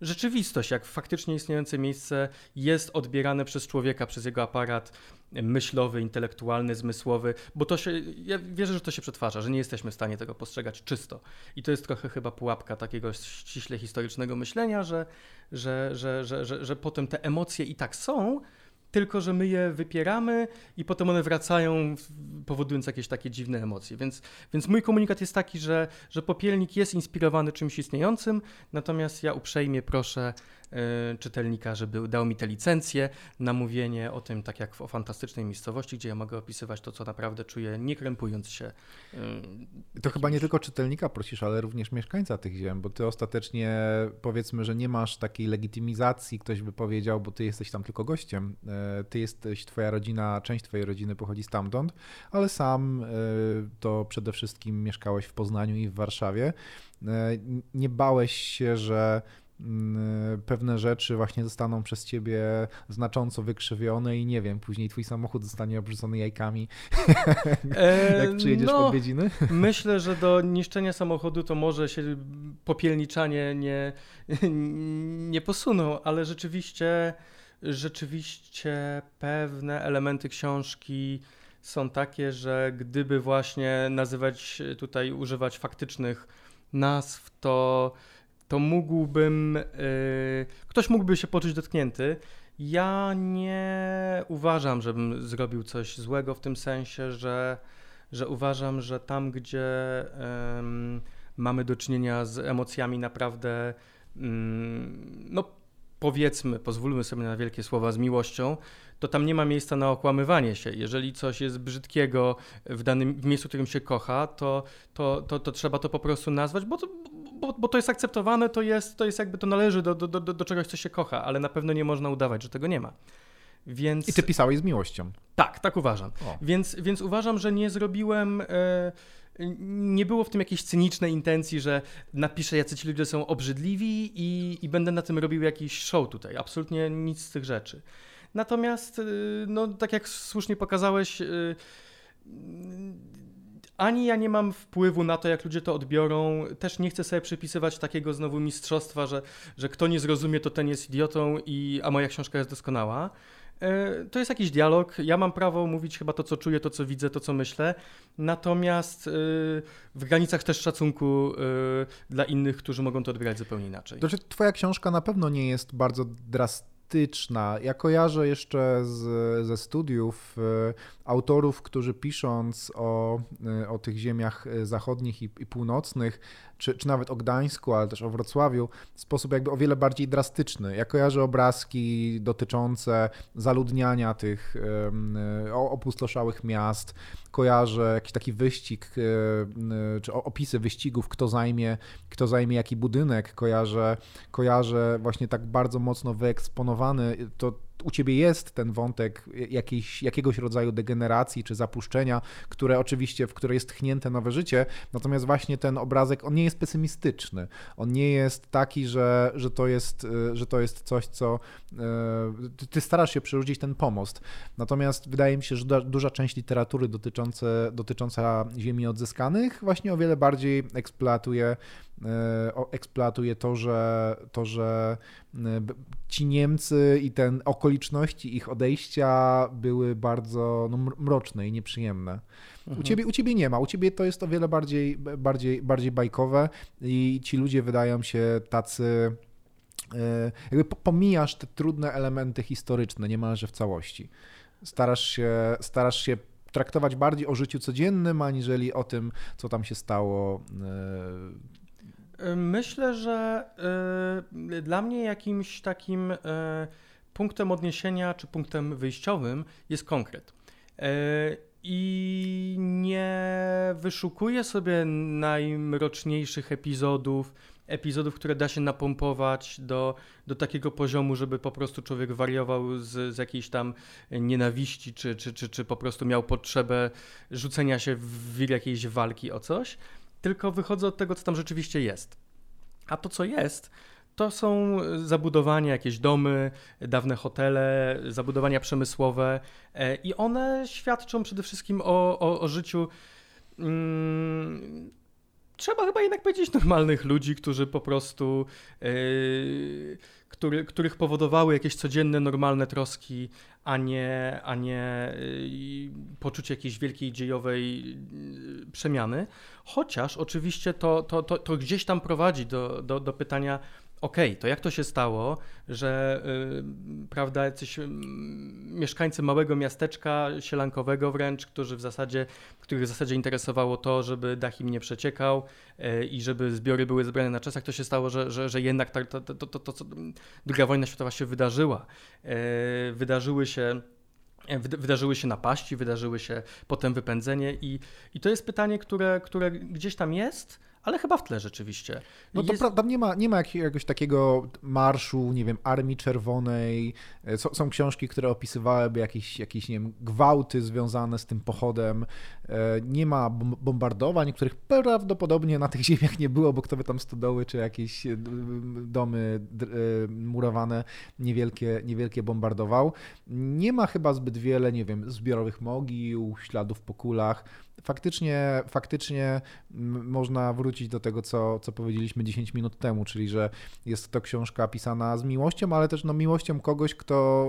rzeczywistość, jak faktycznie istniejące miejsce jest odbierane przez człowieka, przez jego aparat myślowy, intelektualny, zmysłowy, bo to się, ja wierzę, że to się przetwarza, że nie jesteśmy w stanie tego postrzegać czysto. I to jest trochę chyba pułapka takiego ściśle historycznego myślenia, że, że, że, że, że, że potem te emocje i tak są, tylko że my je wypieramy i potem one wracają, powodując jakieś takie dziwne emocje. Więc, więc mój komunikat jest taki, że, że popielnik jest inspirowany czymś istniejącym, natomiast ja uprzejmie proszę czytelnika, żeby dał mi tę licencję na mówienie o tym, tak jak o fantastycznej miejscowości, gdzie ja mogę opisywać to, co naprawdę czuję, nie krępując się. Y, to chyba nie tylko czytelnika prosisz, ale również mieszkańca tych ziem, bo ty ostatecznie powiedzmy, że nie masz takiej legitymizacji, ktoś by powiedział, bo ty jesteś tam tylko gościem. Y, ty jesteś, twoja rodzina, część twojej rodziny pochodzi stamtąd, ale sam to przede wszystkim mieszkałeś w Poznaniu i w Warszawie. Nie bałeś się, że pewne rzeczy właśnie zostaną przez ciebie znacząco wykrzywione i nie wiem, później twój samochód zostanie obrzucony jajkami, jak przyjedziesz no, w odwiedziny? Myślę, że do niszczenia samochodu to może się popielniczanie nie, nie posuną, ale rzeczywiście, rzeczywiście pewne elementy książki są takie, że gdyby właśnie nazywać tutaj, używać faktycznych nazw, to, to mógłbym, yy, ktoś mógłby się poczuć dotknięty. Ja nie uważam, żebym zrobił coś złego w tym sensie, że, że uważam, że tam, gdzie yy, mamy do czynienia z emocjami naprawdę, yy, no powiedzmy, pozwólmy sobie na wielkie słowa, z miłością, to tam nie ma miejsca na okłamywanie się. Jeżeli coś jest brzydkiego w danym w miejscu, w którym się kocha, to, to, to, to trzeba to po prostu nazwać, bo to, bo, bo to jest akceptowane, to jest, to jest jakby to należy do, do, do, do czegoś, co się kocha, ale na pewno nie można udawać, że tego nie ma. Więc... I ty pisałeś z miłością. Tak, tak uważam. Więc, więc uważam, że nie zrobiłem. E, nie było w tym jakiejś cynicznej intencji, że napiszę, jacy ci ludzie są obrzydliwi i, i będę na tym robił jakiś show tutaj. Absolutnie nic z tych rzeczy. Natomiast, y, no, tak jak słusznie pokazałeś, y, ani ja nie mam wpływu na to, jak ludzie to odbiorą. Też nie chcę sobie przypisywać takiego znowu mistrzostwa, że, że kto nie zrozumie, to ten jest idiotą, i, a moja książka jest doskonała. E, to jest jakiś dialog. Ja mam prawo mówić chyba to, co czuję, to, co widzę, to, co myślę. Natomiast y, w granicach też szacunku y, dla innych, którzy mogą to odbierać zupełnie inaczej. Znaczy, twoja książka na pewno nie jest bardzo drastyczna. Ja kojarzę jeszcze z, ze studiów e, autorów, którzy pisząc o, e, o tych ziemiach e, zachodnich i, i północnych, czy, czy nawet o Gdańsku, ale też o Wrocławiu, w sposób jakby o wiele bardziej drastyczny. Ja kojarzę obrazki dotyczące zaludniania tych opustoszałych miast, kojarzę jakiś taki wyścig, czy opisy wyścigów, kto zajmie, kto zajmie jaki budynek, kojarzę, kojarzę właśnie tak bardzo mocno wyeksponowany, to u ciebie jest ten wątek jakiejś, jakiegoś rodzaju degeneracji czy zapuszczenia, które oczywiście, w które jest tchnięte nowe życie, natomiast właśnie ten obrazek, on nie jest pesymistyczny. On nie jest taki, że, że, to, jest, że to jest coś, co e, ty starasz się przerzucić ten pomost. Natomiast wydaje mi się, że duża część literatury dotyczące, dotycząca ziemi odzyskanych właśnie o wiele bardziej eksploatuje eksploatuje to, że, to, że e, ci Niemcy i ten okoliczności ich odejścia były bardzo no, mroczne i nieprzyjemne. Mhm. U, ciebie, u ciebie nie ma, u ciebie to jest o wiele bardziej, bardziej, bardziej bajkowe i ci ludzie wydają się tacy e, jakby pomijasz te trudne elementy historyczne niemalże w całości. Starasz się, starasz się traktować bardziej o życiu codziennym, aniżeli o tym, co tam się stało Myślę, że y, dla mnie jakimś takim y, punktem odniesienia czy punktem wyjściowym jest konkret. Y, I nie wyszukuję sobie najmroczniejszych epizodów, epizodów, które da się napompować do, do takiego poziomu, żeby po prostu człowiek wariował z, z jakiejś tam nienawiści, czy, czy, czy, czy po prostu miał potrzebę rzucenia się w wir jakiejś walki o coś tylko wychodzę od tego, co tam rzeczywiście jest. A to, co jest, to są zabudowania, jakieś domy, dawne hotele, zabudowania przemysłowe e, i one świadczą przede wszystkim o, o, o życiu. Hmm, trzeba chyba jednak powiedzieć normalnych ludzi, którzy po prostu, yy, który, których powodowały jakieś codzienne, normalne troski, a nie, a nie yy, poczucie jakiejś wielkiej dziejowej przemiany. Chociaż oczywiście to, to, to, to gdzieś tam prowadzi do, do, do pytania, okay, to jak to się stało, że yy, prawda, jacyś yy, mieszkańcy małego miasteczka sielankowego wręcz, którzy w zasadzie, których w zasadzie interesowało to, żeby dach im nie przeciekał yy, i żeby zbiory były zebrane na czasach, to się stało, że, że, że jednak ta, to, to, to, to, co druga wojna światowa się wydarzyła. Y, wydarzyły się Wydarzyły się napaści, wydarzyły się potem wypędzenie i, i to jest pytanie, które, które gdzieś tam jest, ale chyba w tle rzeczywiście. No to jest... tam nie ma, nie ma jakiegoś takiego marszu, nie wiem, Armii Czerwonej. E, są, są książki, które opisywałyby jakieś, jakieś, nie wiem, gwałty związane z tym pochodem. E, nie ma bombardowań, których prawdopodobnie na tych ziemiach nie było, bo kto by tam stodoły czy jakieś e, domy murowane niewielkie, niewielkie bombardował. Nie ma chyba zbyt wiele, nie wiem, zbiorowych mogił, śladów po kulach faktycznie, faktycznie można wrócić do tego, co, co powiedzieliśmy 10 minut temu, czyli że jest to książka pisana z miłością, ale też no, miłością kogoś, kto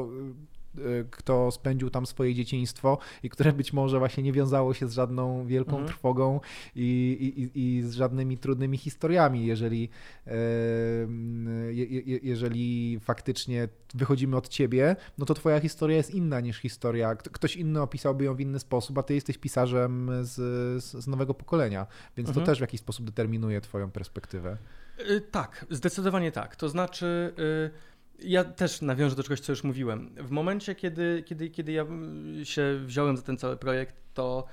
kto spędził tam swoje dzieciństwo i które być może właśnie nie wiązało się z żadną wielką mhm. trwogą i, i, i z żadnymi trudnymi historiami. Jeżeli, je, je, jeżeli faktycznie wychodzimy od ciebie, no to twoja historia jest inna niż historia. Ktoś inny opisałby ją w inny sposób, a ty jesteś pisarzem z, z nowego pokolenia, więc mhm. to też w jakiś sposób determinuje twoją perspektywę. Y, tak, zdecydowanie tak. To znaczy. Y ja też nawiążę do czegoś, co już mówiłem. W momencie, kiedy, kiedy, kiedy ja się wziąłem za ten cały projekt, to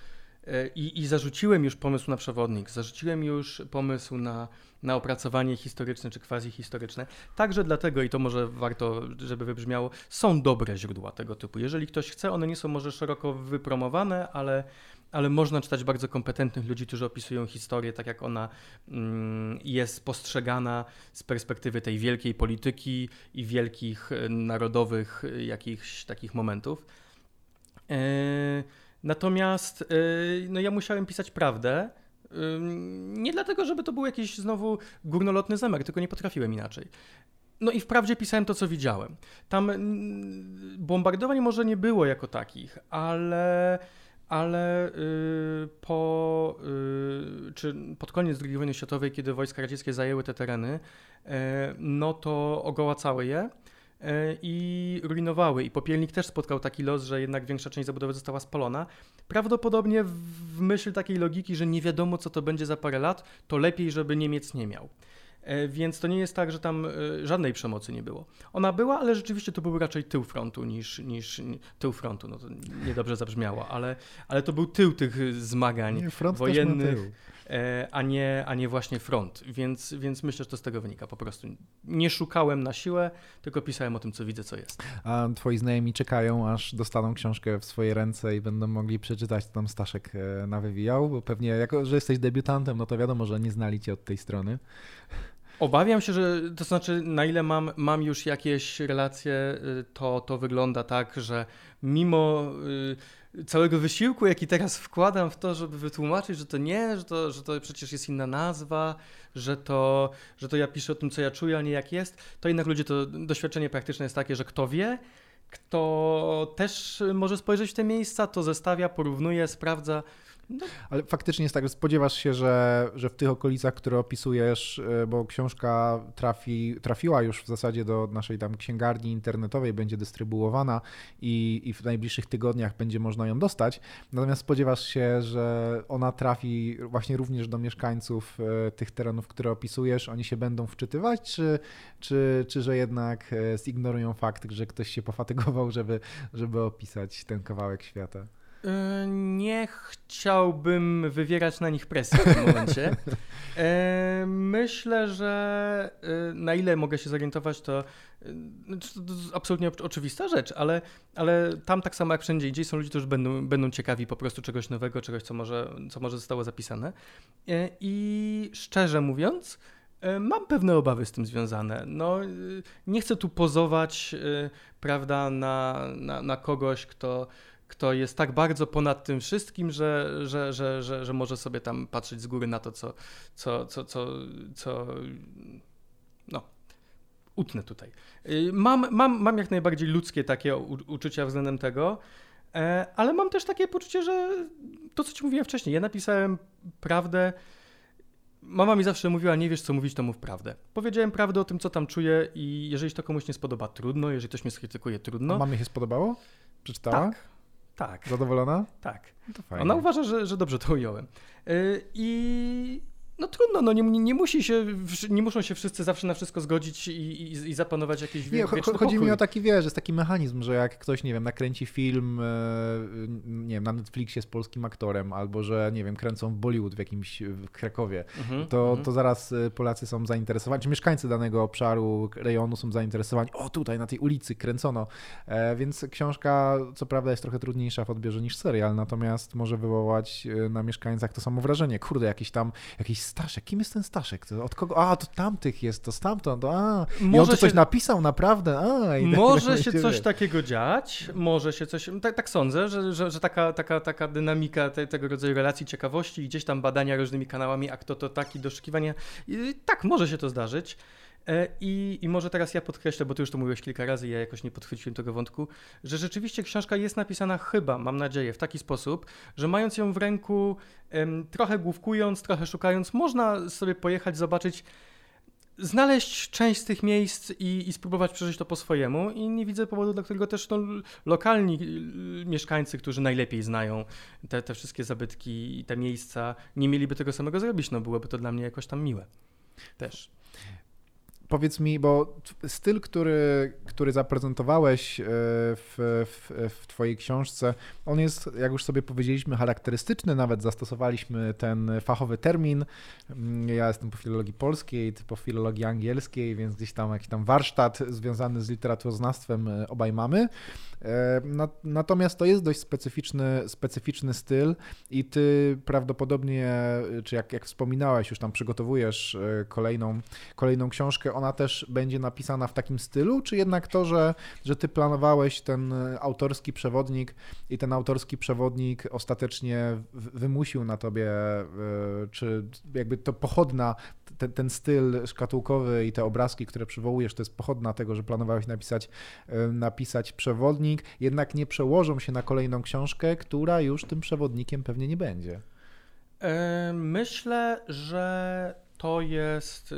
i, i zarzuciłem już pomysł na przewodnik, zarzuciłem już pomysł na, na opracowanie historyczne czy quasi-historyczne. Także dlatego, i to może warto, żeby wybrzmiało, są dobre źródła tego typu. Jeżeli ktoś chce, one nie są może szeroko wypromowane, ale ale można czytać bardzo kompetentnych ludzi, którzy opisują historię tak, jak ona mm, jest postrzegana z perspektywy tej wielkiej polityki i wielkich e, narodowych e, jakichś takich momentów. E, natomiast no ja musiałem pisać prawdę. Nie dlatego, żeby to był jakiś znowu górnolotny zamiar, tylko nie potrafiłem inaczej. No i wprawdzie pisałem to, co widziałem. Tam bombardowań może nie było jako takich, ale ale y, po, y, czy pod koniec II wojny światowej, kiedy wojska radzieckie zajęły te tereny, e, no to ogołacały je i rujnowały. I Popielnik też spotkał taki los, że jednak większa część zabudowy została spalona. Prawdopodobnie w myśl takiej logiki, że nie wiadomo, co to będzie za parę lat, to lepiej, żeby Niemiec nie miał. E, więc to nie jest tak, że tam e, żadnej przemocy nie było. Ona była, ale rzeczywiście to był raczej tył frontu niż, niż tył frontu. No to niedobrze zabrzmiało, ale, ale to był tył tych zmagań nie, wojennych, e, a nie, a nie właśnie front. Więc, więc myślę, że to z tego wynika. Po prostu nie szukałem na siłę, tylko pisałem o tym, co widzę, co jest. A twoi znajomi czekają, aż dostaną książkę w swoje ręce i będą mogli przeczytać, co tam Staszek nawywijał, bo pewnie jako, że jesteś debiutantem, no to wiadomo, że nie znali cię od tej strony. Obawiam się, że to znaczy, na ile mam, mam już jakieś relacje, y, to, to wygląda tak, że mimo y, całego wysiłku, jaki teraz wkładam w to, żeby wytłumaczyć, że to nie, że to, że to przecież jest inna nazwa, że to, że to ja piszę o tym, co ja czuję, a nie jak jest, to jednak ludzie, to doświadczenie praktyczne jest takie, że kto wie, kto też może spojrzeć w te miejsca, to zestawia, porównuje, sprawdza. No. Ale faktycznie jest tak, że spodziewasz się, że, że w tych okolicach, które opisujesz, e, bo książka trafi, trafiła już w zasadzie do naszej tam księgarni internetowej, będzie dystrybuowana i, i w najbliższych tygodniach będzie można ją dostać. Natomiast spodziewasz się, że ona trafi właśnie również do mieszkańców e, tych terenów, które opisujesz, oni się będą wczytywać, czy, czy, czy że jednak e, zignorują fakt, że ktoś się pofatygował, żeby, żeby opisać ten kawałek świata? E, nie chciałbym wywierać na nich presji w tym momencie. E, myślę, że e, na ile mogę się zorientować, to, to absolutnie oczywista rzecz, ale, ale tam tak samo jak wszędzie indziej są ludzie, którzy będą, będą ciekawi po prostu czegoś nowego, czegoś, co może, co może zostało zapisane. I szczerze mówiąc, Mam pewne obawy z tym związane. No, nie chcę tu pozować, prawda, na, na, na kogoś, kto, kto jest tak bardzo ponad tym wszystkim, że, że, że, że, że może sobie tam patrzeć z góry na to, co, co, co, co, co no, utnę tutaj. Y, mam, mam, mam jak najbardziej ludzkie takie uczucia względem tego, e, ale mam też takie poczucie, że to, co ci mówiłem wcześniej, ja napisałem prawdę. Mama mi zawsze mówiła, nie wiesz co mówić, to mów prawdę. Powiedziałem prawdę o tym, co tam czuję i jeżeli to komuś nie spodoba, trudno, jeżeli ktoś mnie skrytykuje, trudno. A mamie się spodobało? Przeczytała? Tak. Tak. Zadowolona? Tak. No Ona uważa, że, że dobrze to ująłem. Yy, I No trudno, no nie, nie, musi się, nie muszą się wszyscy zawsze na wszystko zgodzić i, i, i zapanować jakieś nie, Chodzi pokój. mi o taki, wiesz, jest taki mechanizm, że jak ktoś, nie wiem, nakręci film, e, nie wiem, na Netflixie z polskim aktorem, albo że, nie wiem, kręcą w Bollywood w jakimś w Krakowie, mhm, to, mhm. to zaraz e, Polacy są zainteresowani, czy mieszkańcy danego obszaru, rejonu są zainteresowani, o tutaj na tej ulicy kręcono, e, więc książka co prawda jest trochę trudniejsza w odbiorze niż serial, natomiast może wywołać na mieszkańcach to samo wrażenie, kurde, jakiś tam, jakiś Staszek, kim jest ten Staszek? Od kogo? A, to tamtych jest, to stamtąd, a. Może I on tu coś napisał naprawdę, a. I może tak się coś takiego dziać, może się coś, tak, tak sądzę, że, że, że, taka, taka, taka dynamika te, tego rodzaju relacji ciekawości i gdzieś tam badania różnymi kanałami, a kto to taki, doszukiwania, tak, może się to zdarzyć. E, I, I może teraz ja podkreślę, bo ty już to mówiłeś kilka razy, ja jakoś nie podchwyciłem tego wątku, że rzeczywiście książka jest napisana chyba, mam nadzieję, w taki sposób, że mając ją w ręku, trochę główkując, trochę szukając, można sobie pojechać, zobaczyć, znaleźć część z tych miejsc i, i, spróbować przeżyć to po swojemu. I nie widzę powodu, dla którego też no, lokalni y, mieszkańcy, którzy najlepiej znają te, te wszystkie zabytki i te miejsca, nie mieliby tego samego zrobić, no byłoby to dla mnie jakoś tam miłe. Też powiedz mi, bo styl, który, który zaprezentowałeś e, w, w, w, Twojej książce, on jest, jak już sobie powiedzieliśmy, charakterystyczny, nawet zastosowaliśmy ten fachowy termin. Mm, ja jestem po filologii polskiej, ty po filologii angielskiej, więc gdzieś tam jakiś tam warsztat związany z literaturoznawstwem e, obaj mamy. E, natomiast to jest dość specyficzny, specyficzny styl i ty prawdopodobnie, czy jak, jak wspominałeś, już tam przygotowujesz kolejną, kolejną książkę, ona też będzie napisana w takim stylu, czy jednak to, że, że ty planowałeś ten autorski przewodnik i ten autorski przewodnik ostatecznie wymusił na tobie, e, czy jakby to pochodna, ten, ten styl szkatułkowy i te obrazki, które przywołujesz, to jest pochodna tego, że planowałeś napisać, e, napisać przewodnik, jednak nie przełożą się na kolejną książkę, która już tym przewodnikiem pewnie nie będzie. E, myślę, że to jest y,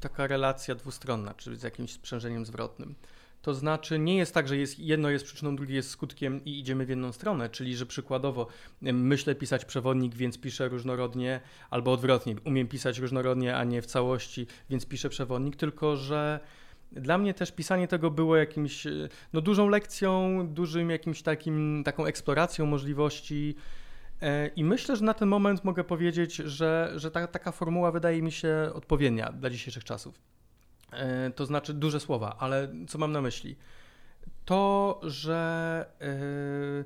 taka relacja dwustronna, czyli z jakimś sprzężeniem zwrotnym. To znaczy nie jest tak, że jest, jedno jest przyczyną, drugie jest skutkiem i idziemy w jedną stronę, czyli że przykładowo myślę pisać przewodnik, więc piszę różnorodnie, albo odwrotnie, umiem pisać różnorodnie, a nie w całości, więc piszę przewodnik, tylko że dla mnie też pisanie tego było jakimś, y, no dużą lekcją, dużym jakimś takim, taką eksploracją możliwości, I myślę, że na ten moment mogę powiedzieć, że, że ta, taka formuła wydaje mi się odpowiednia dla dzisiejszych czasów. E, to znaczy duże słowa, ale co mam na myśli? To, że yy,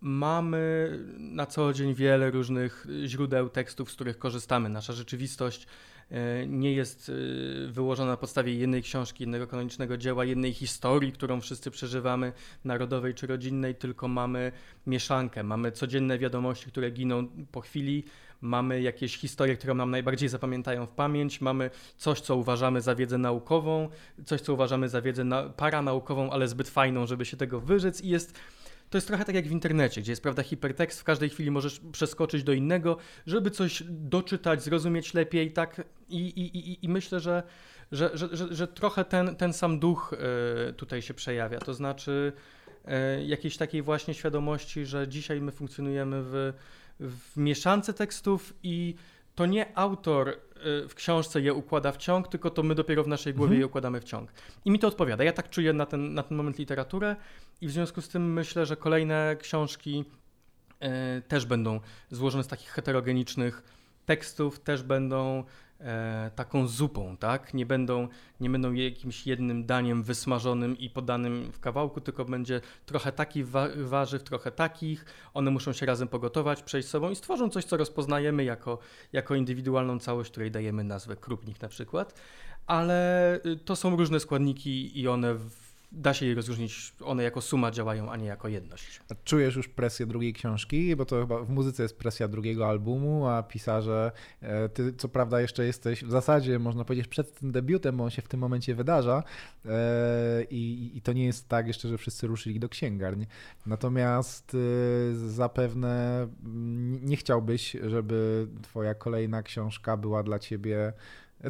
mamy na co dzień wiele różnych źródeł tekstów, z których korzystamy. Nasza rzeczywistość E, nie jest e, wyłożona na podstawie jednej książki, jednego kanonicznego dzieła, jednej historii, którą wszyscy przeżywamy, narodowej czy rodzinnej, tylko mamy mieszankę, mamy codzienne wiadomości, które giną po chwili, mamy jakieś historie, które nam najbardziej zapamiętają w pamięć, mamy coś, co uważamy za wiedzę naukową, coś, co uważamy za wiedzę na, paranaukową, ale zbyt fajną, żeby się tego wyrzec. I jest to jest trochę tak jak w internecie, gdzie jest prawda hipertekst, w każdej chwili możesz przeskoczyć do innego, żeby coś doczytać, zrozumieć lepiej, tak? I, i, i, i myślę, że, że, że, że, że trochę ten, ten sam duch e, tutaj się przejawia. To znaczy e, jakiejś takiej właśnie świadomości, że dzisiaj my funkcjonujemy w, w mieszance tekstów i to nie autor w książce je układa w ciąg, tylko to my dopiero w naszej głowie mhm. je układamy w ciąg. I mi to odpowiada. Ja tak czuję na ten, na ten moment literaturę i w związku z tym myślę, że kolejne książki y, też będą złożone z takich heterogenicznych tekstów, też będą taką zupą, tak? Nie będą, nie będą jakimś jednym daniem wysmażonym i podanym w kawałku, tylko będzie trochę takich wa warzyw, trochę takich. One muszą się razem pogotować, przejść sobą i stworzą coś, co rozpoznajemy jako, jako indywidualną całość, której dajemy nazwę krupnik na przykład. Ale y, to są różne składniki i one w da się je rozróżnić, one jako suma działają, a nie jako jedność. A czujesz już presję drugiej książki, bo to chyba w muzyce jest presja drugiego albumu, a pisarze, e, ty co prawda jeszcze jesteś w zasadzie, można powiedzieć, przed tym debiutem, bo on się w tym momencie wydarza e, i, i to nie jest tak jeszcze, że wszyscy ruszyli do księgarni. Natomiast e, zapewne nie chciałbyś, żeby twoja kolejna książka była dla ciebie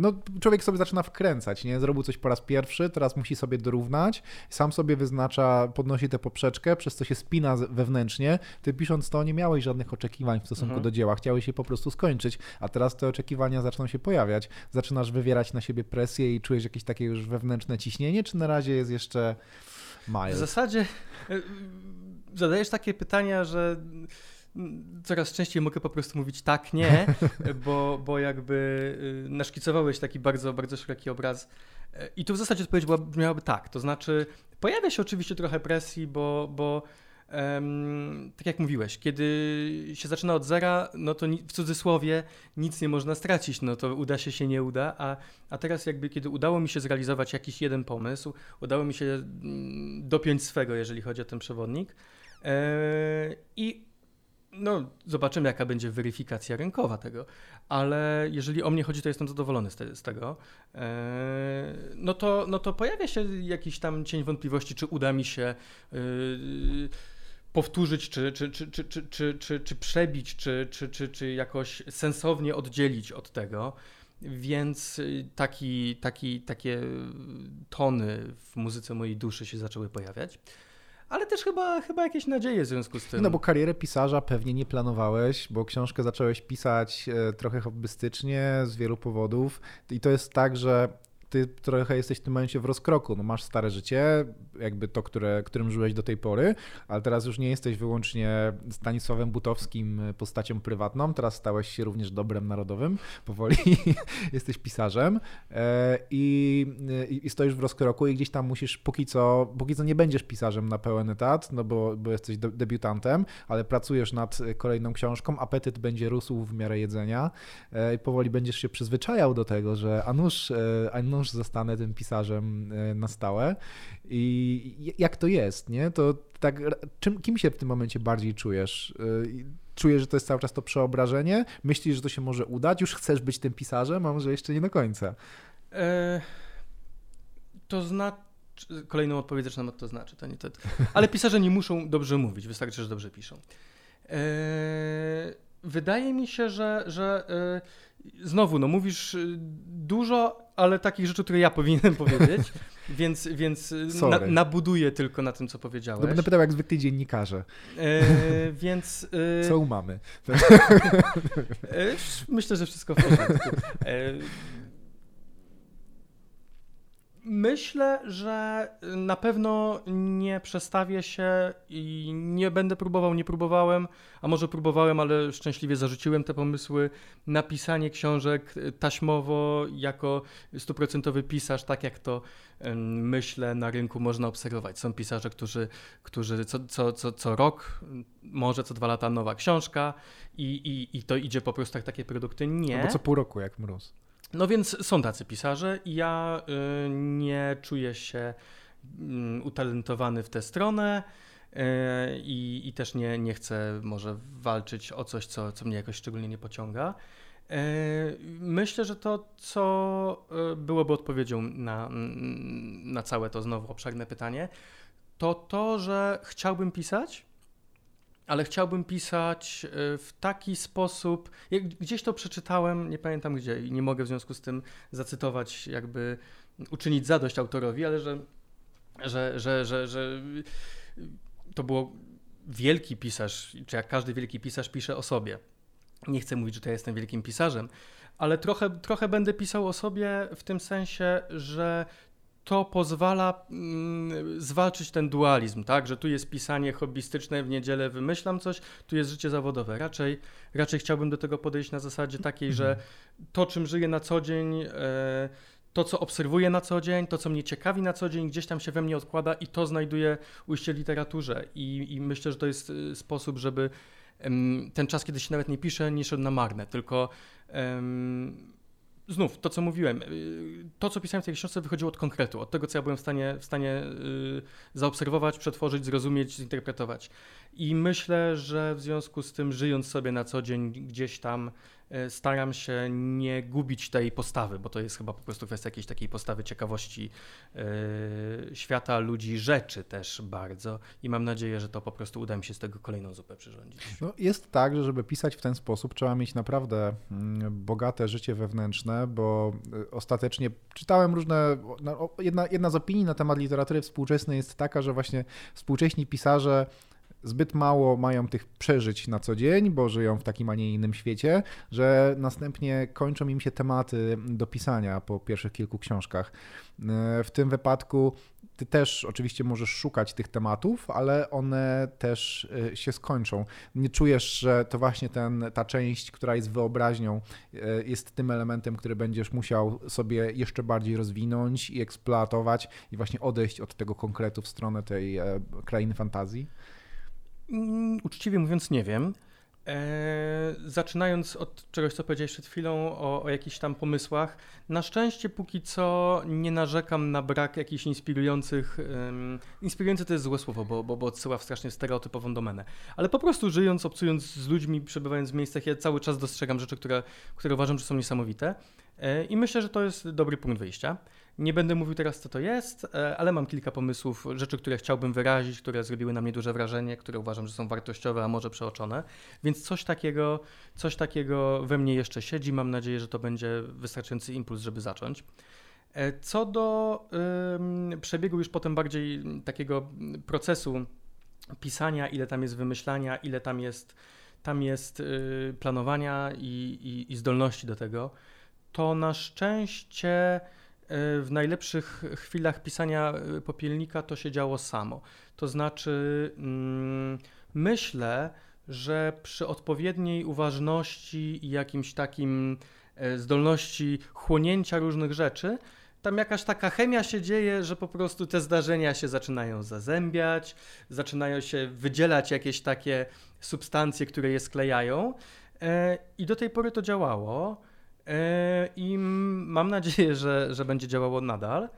no człowiek sobie zaczyna wkręcać, nie? Zrobił coś po raz pierwszy, teraz musi sobie dorównać, sam sobie wyznacza, podnosi tę poprzeczkę, przez co się spina wewnętrznie. Ty pisząc to nie miałeś żadnych oczekiwań w stosunku mhm. do dzieła, chciałeś je po prostu skończyć, a teraz te oczekiwania zaczną się pojawiać. Zaczynasz wywierać na siebie presję i czujesz jakieś takie już wewnętrzne ciśnienie, czy na razie jest jeszcze mild? W zasadzie e, zadajesz takie pytania, że coraz częściej mogę po prostu mówić tak, nie, bo, bo jakby y, naszkicowałeś taki bardzo, bardzo szeroki obraz. E, I tu w zasadzie odpowiedź była, brzmiałaby tak, to znaczy pojawia się oczywiście trochę presji, bo, bo um, tak jak mówiłeś, kiedy się zaczyna od zera, no to w cudzysłowie nic nie można stracić, no to uda się, się nie uda, a, a teraz jakby kiedy udało mi się zrealizować jakiś jeden pomysł, udało mi się mm, dopiąć swego, jeżeli chodzi o ten przewodnik, e, i no, zobaczymy, jaka będzie weryfikacja rynkowa tego, ale jeżeli o mnie chodzi, to jestem zadowolony z, te, z tego. E, no, to, no to pojawia się jakiś tam cień wątpliwości, czy uda mi się yy, powtórzyć, czy, czy, czy, czy, czy, czy, czy, czy przebić, czy, czy, czy, czy jakoś sensownie oddzielić od tego. Więc taki, taki, takie tony w muzyce mojej duszy się zaczęły pojawiać ale też chyba, chyba jakieś nadzieje w związku z tym. No bo karierę pisarza pewnie nie planowałeś, bo książkę zacząłeś pisać e, trochę hobbystycznie z wielu powodów i to jest tak, że ty trochę jesteś w tym momencie w rozkroku. No masz stare życie, jakby to, które, którym żyłeś do tej pory, ale teraz już nie jesteś wyłącznie Stanisławem Butowskim postacią prywatną, teraz stałeś się również dobrem narodowym, powoli jesteś pisarzem e, i, i, stoisz w rozkroku i gdzieś tam musisz, póki co, póki co nie będziesz pisarzem na pełen etat, no bo, bo jesteś debiutantem, ale pracujesz nad kolejną książką, apetyt będzie rósł w miarę jedzenia e, i powoli będziesz się przyzwyczajał do tego, że a nuż, e, a nuż zostanę tym pisarzem na stałe i jak to jest, nie? To tak, czym, kim się w tym momencie bardziej czujesz? Y, czujesz, że to jest cały czas to przeobrażenie? Myślisz, że to się może udać? Już chcesz być tym pisarzem, a może jeszcze nie do końca? E, to znaczy, kolejną odpowiedź zaczynam to znaczy, to nie to. Ale pisarze nie muszą dobrze mówić, wystarczy, że dobrze piszą. E, wydaje mi się, że, że e, znowu, no mówisz y, dużo, ale takich rzeczy, które ja powinienem powiedzieć, więc, więc y, na, nabuduję tylko na tym, co powiedziałeś. No będę pytał jak zwykli dziennikarze. E, więc... E, co mamy? e, myślę, że wszystko w porządku. Myślę, że na pewno nie przestawię się i nie będę próbował, nie próbowałem, a może próbowałem, ale szczęśliwie zarzuciłem te pomysły. Napisanie książek taśmowo jako stuprocentowy pisarz, tak jak to myślę na rynku można obserwować. Są pisarze, którzy, którzy co, co, co, co rok, może co dwa lata nowa książka i, i, i to idzie po prostu jak takie produkty. Nie. Albo co pół roku, jak mróz. No więc są tacy pisarze ja y, nie czuję się y, utalentowany w tę stronę y, i, i też nie, nie chcę może walczyć o coś, co, co mnie jakoś szczególnie nie pociąga. Y, myślę, że to, co byłoby odpowiedzią na, na całe to znowu obszerne pytanie, to to, że chciałbym pisać, ale chciałbym pisać y, w taki sposób. Gdzieś to przeczytałem, nie pamiętam gdzie i nie mogę w związku z tym zacytować, jakby uczynić zadość autorowi, ale że, że, że, że, że to było wielki pisarz, czy jak każdy wielki pisarz pisze o sobie. Nie chcę mówić, że to ja jestem wielkim pisarzem, ale trochę, trochę będę pisał o sobie w tym sensie, że to pozwala mm, zwalczyć ten dualizm, tak, że tu jest pisanie hobbystyczne, w niedzielę wymyślam coś, tu jest życie zawodowe. Raczej, raczej chciałbym do tego podejść na zasadzie takiej, że to, czym żyję na co dzień, e, to, co obserwuję na co dzień, to, co mnie ciekawi na co dzień, gdzieś tam się we mnie odkłada i to znajduje ujście w literaturze. I, i myślę, że to jest e, sposób, żeby ten czas, kiedy się nawet nie pisze, nie szedł na marne, tylko znów to, co mówiłem, y, to, co pisałem w tej książce, wychodziło od konkretu, od tego, co ja byłem w stanie, w stanie y, zaobserwować, przetworzyć, zrozumieć, zinterpretować. I myślę, że w związku z tym, żyjąc sobie na co dzień gdzieś tam staram się nie gubić tej postawy, bo to jest chyba po prostu kwestia jakiejś takiej postawy ciekawości yy, świata, ludzi, rzeczy też bardzo i mam nadzieję, że to po prostu uda mi się z tego kolejną zupę przyrządzić. No, jest tak, że żeby pisać w ten sposób trzeba mieć naprawdę mm, bogate życie wewnętrzne, bo e, ostatecznie czytałem różne, jedna, jedna z opinii na temat literatury współczesnej jest taka, że właśnie współcześni pisarze zbyt mało mają tych przeżyć na co dzień, bo żyją w takim, a nie innym świecie, że następnie kończą im się tematy do pisania po pierwszych kilku książkach. W tym wypadku ty też oczywiście możesz szukać tych tematów, ale one też e, się skończą. Nie czujesz, że to właśnie ten, ta część, która jest wyobraźnią, e, jest tym elementem, który będziesz musiał sobie jeszcze bardziej rozwinąć i eksploatować i właśnie odejść od tego konkretu w stronę tej e, krainy fantazji? Mm, uczciwie mówiąc, nie wiem. Eee, zaczynając od czegoś, co powiedziałeś przed chwilą o, o jakichś tam pomysłach, na szczęście póki co nie narzekam na brak jakichś inspirujących. Um, inspirujące to jest złe słowo, bo, bo, bo odsyła w strasznie stereotypową domenę. Ale po prostu żyjąc, obcując z ludźmi, przebywając w miejscach, ja cały czas dostrzegam rzeczy, które, które uważam, że są niesamowite. Eee, I myślę, że to jest dobry punkt wyjścia. Nie będę mówił teraz, co to jest, e, ale mam kilka pomysłów, rzeczy, które chciałbym wyrazić, które zrobiły na mnie duże wrażenie, które uważam, że są wartościowe, a może przeoczone. Więc coś takiego, coś takiego we mnie jeszcze siedzi. Mam nadzieję, że to będzie wystarczający impuls, żeby zacząć. E, co do przebiegu już potem bardziej takiego procesu pisania, ile tam jest wymyślania, ile tam jest, tam jest y, planowania i, i, i zdolności do tego, to na szczęście w najlepszych chwilach pisania e, popielnika to się działo samo. To znaczy, mm, myślę, że przy odpowiedniej uważności i jakimś takim e, zdolności chłonięcia różnych rzeczy, tam jakaś taka chemia się dzieje, że po prostu te zdarzenia się zaczynają zazębiać, zaczynają się wydzielać jakieś takie substancje, które je sklejają. I do tej pory to działało. E, I mam nadzieję, że, że będzie działało nadal.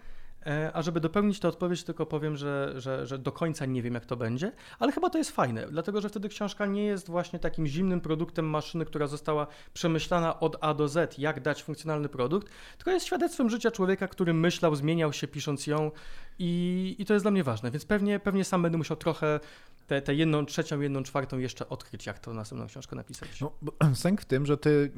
E, a żeby dopełnić tę odpowiedź, tylko powiem, że, że, że do końca nie wiem, jak to będzie, ale chyba to jest fajne, dlatego że wtedy książka nie jest właśnie takim zimnym produktem maszyny, która została przemyślana od A do Z, jak dać funkcjonalny produkt, tylko jest świadectwem życia człowieka, który myślał, zmieniał się pisząc ją i, i to jest dla mnie ważne, więc pewnie, pewnie sam będę musiał trochę tę, jedną trzecią, jedną czwartą jeszcze odkryć, jak to następną książkę napisać. No, sęk w tym, że ty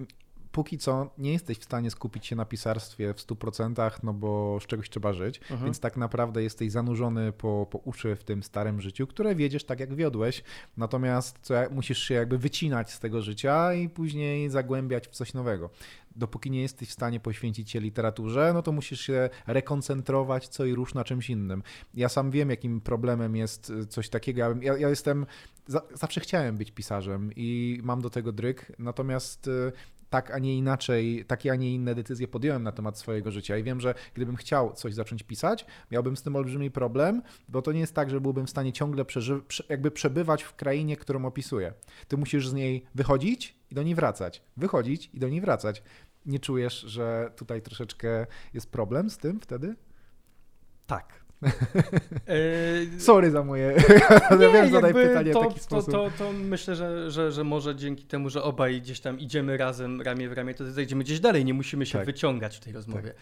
póki co nie jesteś w stanie skupić się na pisarstwie w 100%, no bo z czegoś trzeba żyć, mhm. więc tak naprawdę jesteś zanurzony po, po uszy w tym starym życiu, które wiedziesz tak jak wiodłeś, natomiast musisz się jakby wycinać z tego życia i później zagłębiać w coś nowego. Dopóki nie jesteś w stanie poświęcić się literaturze, no to musisz się rekoncentrować co i rusz na czymś innym. Ja sam wiem, jakim problemem jest coś takiego. Ja, ja jestem, zawsze chciałem być pisarzem i mam do tego dryk, natomiast y, tak, a nie inaczej, takie, a nie inne decyzje podjąłem na temat swojego życia i wiem, że gdybym chciał coś zacząć pisać, miałbym z tym olbrzymi problem, bo to nie jest tak, że byłbym w stanie ciągle jakby przebywać w krainie, którą opisuję. Ty musisz z niej wychodzić i do niej wracać, wychodzić i do niej wracać. Nie czujesz, że tutaj troszeczkę jest problem z tym wtedy? Tak. E, Sorry za moje. Nie, wiem, zadaj pytanie to, w taki sposób. To, to, to myślę, że, że, że może dzięki temu, że obaj gdzieś tam idziemy razem, ramię w ramię, to zajdziemy gdzieś dalej. Nie musimy się tak. wyciągać w tej rozmowie. Tak.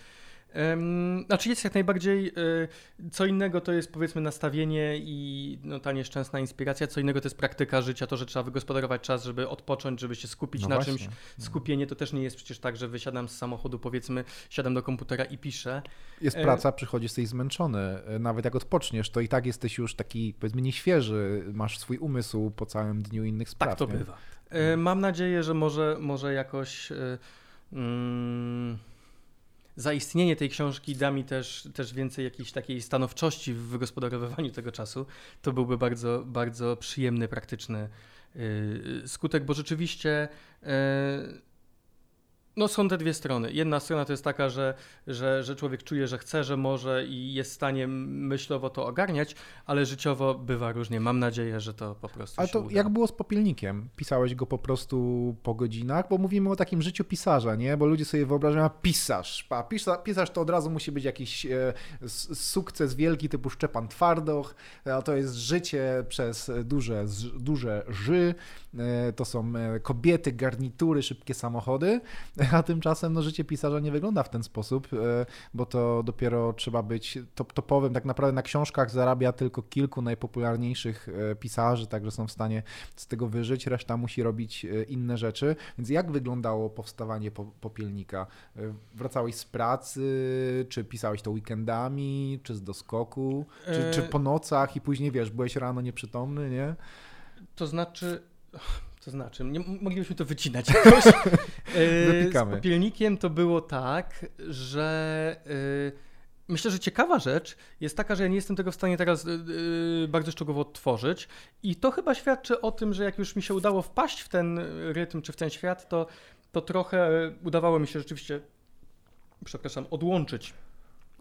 Znaczy jest jak najbardziej, y, co innego to jest powiedzmy nastawienie i no, ta nieszczęsna inspiracja, co innego to jest praktyka życia, to, że trzeba wygospodarować czas, żeby odpocząć, żeby się skupić no na właśnie. czymś. Skupienie to też nie jest przecież tak, że wysiadam z samochodu, powiedzmy, siadam do komputera i piszę. Jest e, praca, przychodzisz, jesteś zmęczony. E, nawet jak odpoczniesz, to i tak jesteś już taki, powiedzmy, nieświeży, masz swój umysł po całym dniu innych spraw. Tak to nie? bywa. E, mam nadzieję, że może, może jakoś... Mm, zaistnienie tej książki da mi też, też więcej jakiejś takiej stanowczości w wygospodarowywaniu tego czasu. To byłby bardzo, bardzo przyjemny, praktyczny yy, skutek, bo rzeczywiście yy, No są te dwie strony. Jedna strona to jest taka, że, że, że człowiek czuje, że chce, że może i jest w stanie myślowo to ogarniać, ale życiowo bywa różnie. Mam nadzieję, że to po prostu Ale to uda. jak było z popielnikiem? Pisałeś go po prostu po godzinach? Bo mówimy o takim życiu pisarza, nie? Bo ludzie sobie wyobrażają, pisarz, pa, pisarz, pisarz to od razu musi być jakiś e, sukces wielki typu Szczepan Twardoch, a to jest życie przez duże, z, duże ży, e, to są e, kobiety, garnitury, szybkie samochody, a tymczasem no, życie pisarza nie wygląda w ten sposób, e, bo to dopiero trzeba być top, topowym. Tak naprawdę na książkach zarabia tylko kilku najpopularniejszych e, pisarzy, także są w stanie z tego wyżyć, reszta musi robić e, inne rzeczy. Więc jak wyglądało powstawanie po, popielnika? Wracałeś z pracy, czy pisałeś to weekendami, czy z doskoku, czy, czy po nocach i później wiesz, byłeś rano nieprzytomny, nie? To znaczy. To znaczy, nie, moglibyśmy to wycinać jakoś. E, Wypikamy. Z popielnikiem to było tak, że e, myślę, że ciekawa rzecz jest taka, że ja nie jestem tego w stanie teraz e, bardzo szczegółowo odtworzyć i to chyba świadczy o tym, że jak już mi się udało wpaść w ten rytm czy w ten świat, to, to trochę udawało mi się rzeczywiście, przepraszam, odłączyć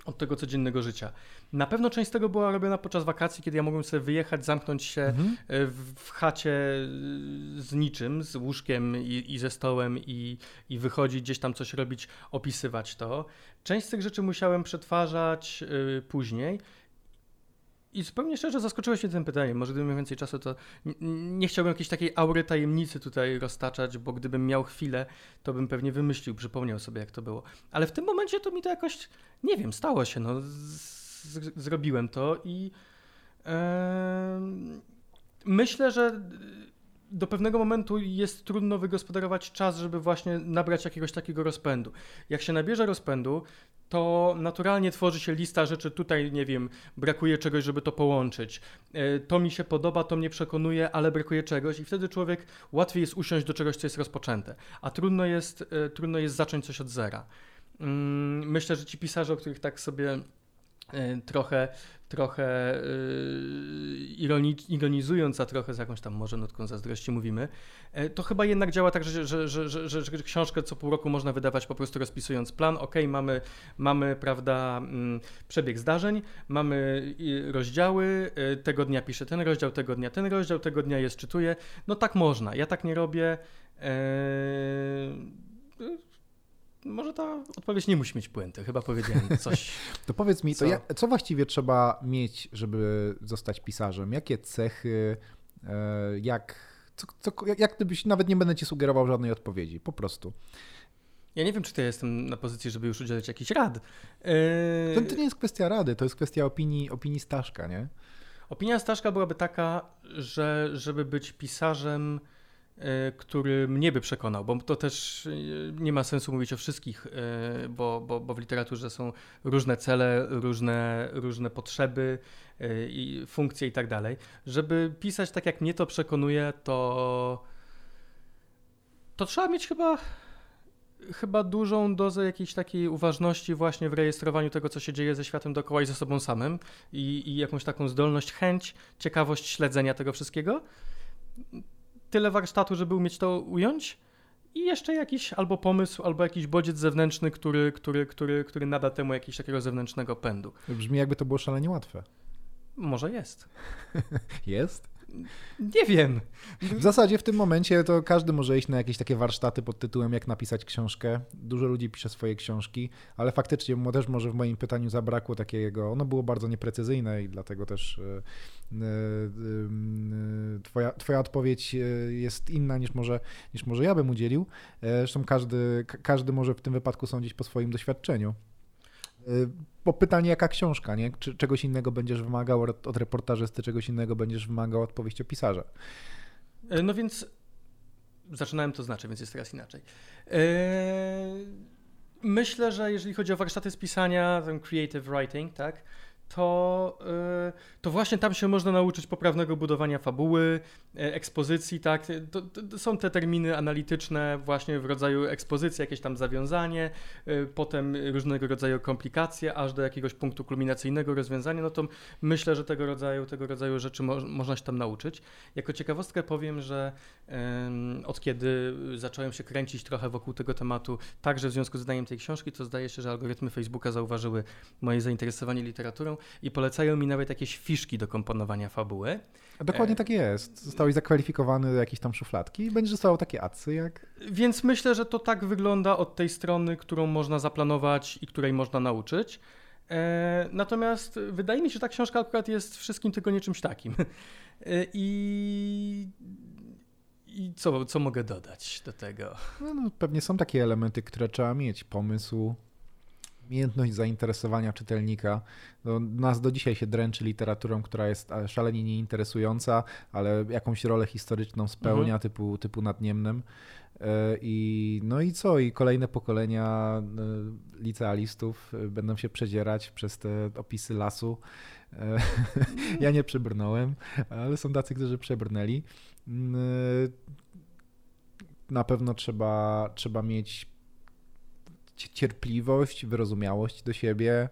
od tego codziennego życia. Na pewno część z tego była robiona podczas wakacji, kiedy ja mogłem sobie wyjechać, zamknąć się Mhm. e, w, chacie e, z niczym, z łóżkiem i, i ze stołem i, i wychodzić gdzieś tam coś robić, opisywać to. Część z tych rzeczy musiałem przetwarzać e, później. I zupełnie szczerze zaskoczyłeś mnie tym pytaniem. Może gdybym miał więcej czasu, to nie chciałbym jakiejś takiej aury tajemnicy tutaj roztaczać, bo gdybym miał chwilę, to bym pewnie wymyślił, przypomniał sobie, jak to było. Ale w tym momencie to mi to jakoś, nie wiem, stało się. No, zrobiłem to i em, myślę, że do pewnego momentu jest trudno wygospodarować czas, żeby właśnie nabrać jakiegoś takiego rozpędu. Jak się nabierze rozpędu, to naturalnie tworzy się lista rzeczy, tutaj nie wiem, brakuje czegoś, żeby to połączyć. E, To mi się podoba, to mnie przekonuje, ale brakuje czegoś i wtedy człowiek łatwiej jest usiąść do czegoś, co jest rozpoczęte, a trudno jest, e, trudno jest zacząć coś od zera. Mm, Myślę, że ci pisarze, o których tak sobie e, trochę, trochę ironizując, a trochę z jakąś tam może nutką zazdrości mówimy, e, to chyba jednak działa tak, że, że, że, że, książkę co pół roku można wydawać po prostu rozpisując plan. Ok, mamy, mamy prawda, mm, przebieg zdarzeń, mamy rozdziały, e, tego dnia piszę ten rozdział, tego dnia ten rozdział, tego dnia je czytuję. No tak można, ja tak nie robię. Może ta odpowiedź nie musi mieć puenty, chyba powiedziałem coś. To powiedz mi, Co? to jak, co właściwie trzeba mieć, żeby zostać pisarzem? Jakie cechy, e, jak, co, co, jak, gdybyś, nawet nie będę ci sugerował żadnej odpowiedzi, po prostu. Ja nie wiem, czy to ja jestem na pozycji, żeby już udzielać jakichś rad. To, Yy, to nie jest kwestia rady, to jest kwestia opinii, opinii Staszka, nie? Opinia Staszka byłaby taka, że żeby być pisarzem, który mnie by przekonał, bo to też yy, nie ma sensu mówić o wszystkich, yy, bo, bo, bo w literaturze są różne cele, różne, różne potrzeby i funkcje i tak dalej. Żeby pisać tak, jak mnie to przekonuje, to, to trzeba mieć chyba chyba dużą dozę jakiejś takiej uważności właśnie w rejestrowaniu tego, co się dzieje ze światem dookoła i ze sobą samym i, i jakąś taką zdolność, chęć, ciekawość śledzenia tego wszystkiego. Tyle warsztatu, żeby umieć to ująć i jeszcze jakiś albo pomysł, albo jakiś bodziec zewnętrzny, który, który, który, który nada temu jakiegoś takiego zewnętrznego pędu. Brzmi jakby to było szalenie łatwe. Może jest. Jest? Nie wiem. W zasadzie w tym momencie to każdy może iść na jakieś takie warsztaty pod tytułem jak napisać książkę. Dużo ludzi pisze swoje książki, ale faktycznie też może w moim pytaniu zabrakło takiego, ono było bardzo nieprecyzyjne i dlatego też e, e, e, twoja, twoja odpowiedź jest inna niż może, niż może ja bym udzielił. Zresztą każdy, ka- każdy może w tym wypadku sądzić po swoim doświadczeniu. Bo pytanie, jaka książka, nie? Czy czegoś innego będziesz wymagał od od reportażysty, czegoś innego będziesz wymagał od powieściopisarza. E, No więc zaczynałem to znaczy, więc jest teraz inaczej. E, Myślę, że jeżeli chodzi o warsztaty z pisania, ten creative writing, tak, to, e, to właśnie tam się można nauczyć poprawnego budowania fabuły, e, ekspozycji, tak? To, to są te terminy analityczne właśnie w rodzaju ekspozycji, jakieś tam zawiązanie, e, potem różnego rodzaju komplikacje, aż do jakiegoś punktu kulminacyjnego rozwiązania, no to myślę, że tego rodzaju, tego rodzaju rzeczy mo można się tam nauczyć. Jako ciekawostkę powiem, że od kiedy zacząłem się kręcić trochę wokół tego tematu, także w związku z wydaniem tej książki, to zdaje się, że algorytmy Facebooka zauważyły moje zainteresowanie literaturą i polecają mi nawet jakieś fiszki do komponowania fabuły. A dokładnie e... tak jest. Zostałeś zakwalifikowany do jakiejś tam szufladki i będziesz dostawał takie acy jak... Więc myślę, że to tak wygląda od tej strony, którą można zaplanować i której można nauczyć. E... Natomiast wydaje mi się, że ta książka akurat jest wszystkim tylko nie czymś takim. E... I i co, co mogę dodać do tego? No, no, pewnie są takie elementy, które trzeba mieć. Pomysł, umiejętność zainteresowania czytelnika. No, nas do dzisiaj się dręczy literaturą, która jest szalenie nieinteresująca, ale jakąś rolę historyczną spełnia, mhm. typu, typu nadniemnym. E, I, no i co? I kolejne pokolenia e, licealistów e, będą się przedzierać przez te opisy lasu. Ja nie przebrnąłem, ale są tacy, którzy przebrnęli. Mm, na pewno trzeba, trzeba mieć cierpliwość, wyrozumiałość do siebie,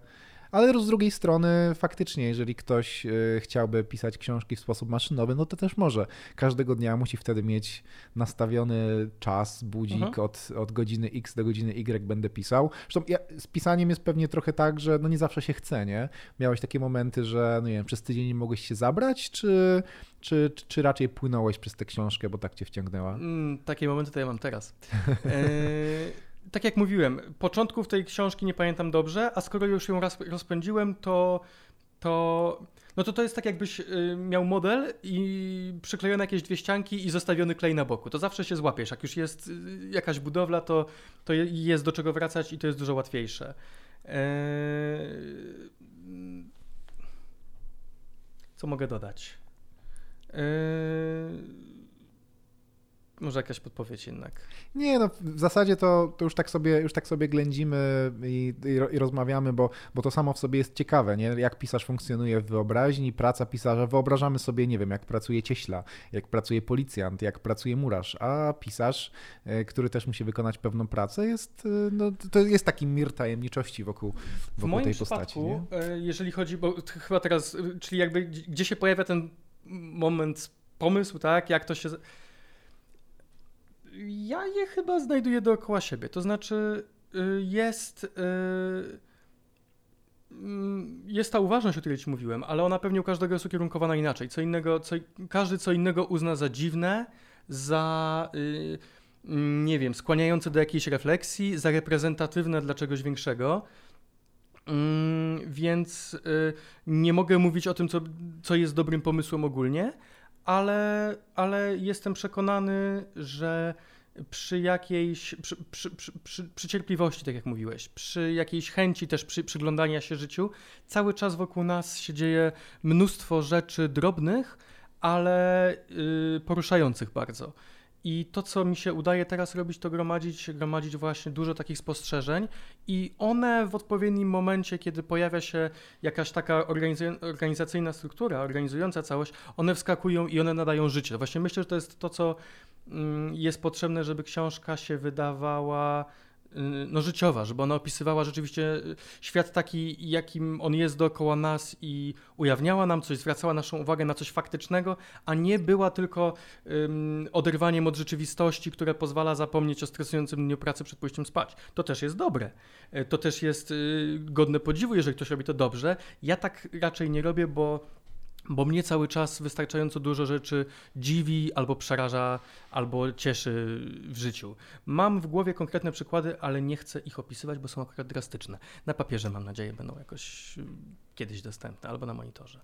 ale z drugiej strony faktycznie, jeżeli ktoś e, chciałby pisać książki w sposób maszynowy, no to też może. Każdego dnia musi wtedy mieć nastawiony czas, budzik mhm. od, od godziny X do godziny Y będę pisał. Zresztą ja, z pisaniem jest pewnie trochę tak, że no nie zawsze się chce, nie? Miałeś takie momenty, że no nie wiem, przez tydzień nie mogłeś się zabrać, czy, czy, czy raczej płynąłeś przez tę książkę, bo tak cię wciągnęła? Mm, takie momenty to ja mam teraz. e tak jak mówiłem, początków tej książki nie pamiętam dobrze, a skoro już ją raz rozpędziłem, to, to, no to to jest tak jakbyś y, miał model i przyklejone jakieś dwie ścianki i zostawiony klej na boku. To zawsze się złapiesz. Jak już jest y, jakaś budowla, to, to jest do czego wracać i to jest dużo łatwiejsze. Eee... Co mogę dodać? Eee... Może jakaś podpowiedź jednak. Nie, no w zasadzie to, to już, tak sobie, już tak sobie ględzimy i, i, i, rozmawiamy, bo, bo to samo w sobie jest ciekawe, nie? jak pisarz funkcjonuje w wyobraźni, praca pisarza. Wyobrażamy sobie, nie wiem, jak pracuje cieśla, jak pracuje policjant, jak pracuje murarz, a pisarz, e, który też musi wykonać pewną pracę, jest, e, no, to jest taki mir tajemniczości wokół, wokół tej postaci. W moim przypadku, nie? jeżeli chodzi, bo chyba teraz, czyli jakby gdzie się pojawia ten moment, pomysł, tak, jak to się ja je chyba znajduję dookoła siebie. To znaczy, y, jest. Y, mm, jest ta uważność, o której ci mówiłem, ale ona pewnie u każdego jest ukierunkowana inaczej. Co innego, co, każdy co innego uzna za dziwne, za y, nie wiem, skłaniające do jakiejś refleksji, za reprezentatywne dla czegoś większego. Mm, więc nie mogę mówić o tym, co, co jest dobrym pomysłem ogólnie, ale, ale jestem przekonany, że przy jakiejś, przy, przy, przy, przy, cierpliwości, tak jak mówiłeś, przy jakiejś chęci też przy, przyglądania się życiu, cały czas wokół nas się dzieje mnóstwo rzeczy drobnych, ale yy, poruszających bardzo. I to, co mi się udaje teraz robić, to gromadzić, gromadzić właśnie dużo takich spostrzeżeń i one w odpowiednim momencie, kiedy pojawia się jakaś taka organizacyjna struktura, organizująca całość, one wskakują i one nadają życie. Właśnie myślę, że to jest to, co mm, jest potrzebne, żeby książka się wydawała no, życiowa, żeby ona opisywała rzeczywiście y, świat taki, jakim on jest dookoła nas i ujawniała nam coś, zwracała naszą uwagę na coś faktycznego, a nie była tylko um, oderwaniem od rzeczywistości, które pozwala zapomnieć o stresującym dniu pracy przed pójściem spać. To też jest dobre. Y, to też jest y, godne podziwu, jeżeli ktoś robi to dobrze. Ja tak raczej nie robię, bo bo mnie cały czas wystarczająco dużo rzeczy dziwi, albo przeraża, albo cieszy w życiu. Mam w głowie konkretne przykłady, ale nie chcę ich opisywać, bo są akurat drastyczne. Na papierze mam nadzieję będą jakoś y, kiedyś dostępne, albo na monitorze.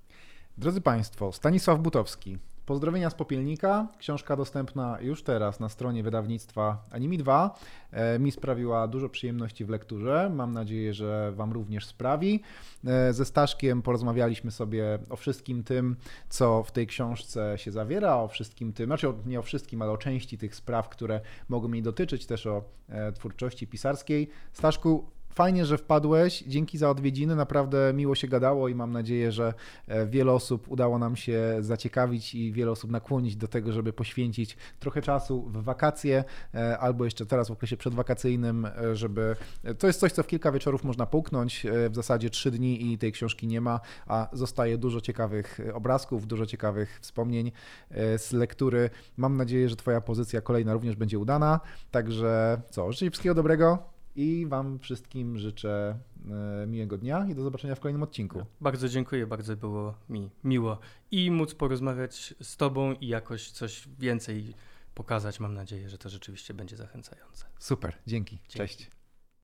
Drodzy Państwo, Stanisław Butowski, Pozdrowienia z Popielnika. Książka dostępna już teraz na stronie wydawnictwa Animi 2. E, mi sprawiła dużo przyjemności w lekturze. Mam nadzieję, że Wam również sprawi. E, ze Staszkiem porozmawialiśmy sobie o wszystkim tym, co w tej książce się zawiera, o wszystkim tym, znaczy nie o wszystkim, ale o części tych spraw, które mogą mnie dotyczyć, też o e, twórczości pisarskiej. Staszku, Fajnie, że wpadłeś. Dzięki za odwiedziny. Naprawdę miło się gadało i mam nadzieję, że e, wiele osób udało nam się zaciekawić i wiele osób nakłonić do tego, żeby poświęcić trochę czasu w wakacje e, albo jeszcze teraz w okresie przedwakacyjnym, e, żeby. To jest coś, co w kilka wieczorów można połknąć. W zasadzie trzy dni i tej książki nie ma, a zostaje dużo ciekawych obrazków, dużo ciekawych wspomnień z lektury. Mam nadzieję, że Twoja pozycja kolejna również będzie udana. Także co, życzę wszystkiego dobrego i Wam wszystkim życzę e, miłego dnia i do zobaczenia w kolejnym odcinku. Bardzo dziękuję, bardzo było mi miło i móc porozmawiać z Tobą i jakoś coś więcej pokazać. Mam nadzieję, że to rzeczywiście będzie zachęcające. Super, dzięki. dzięki. Cześć.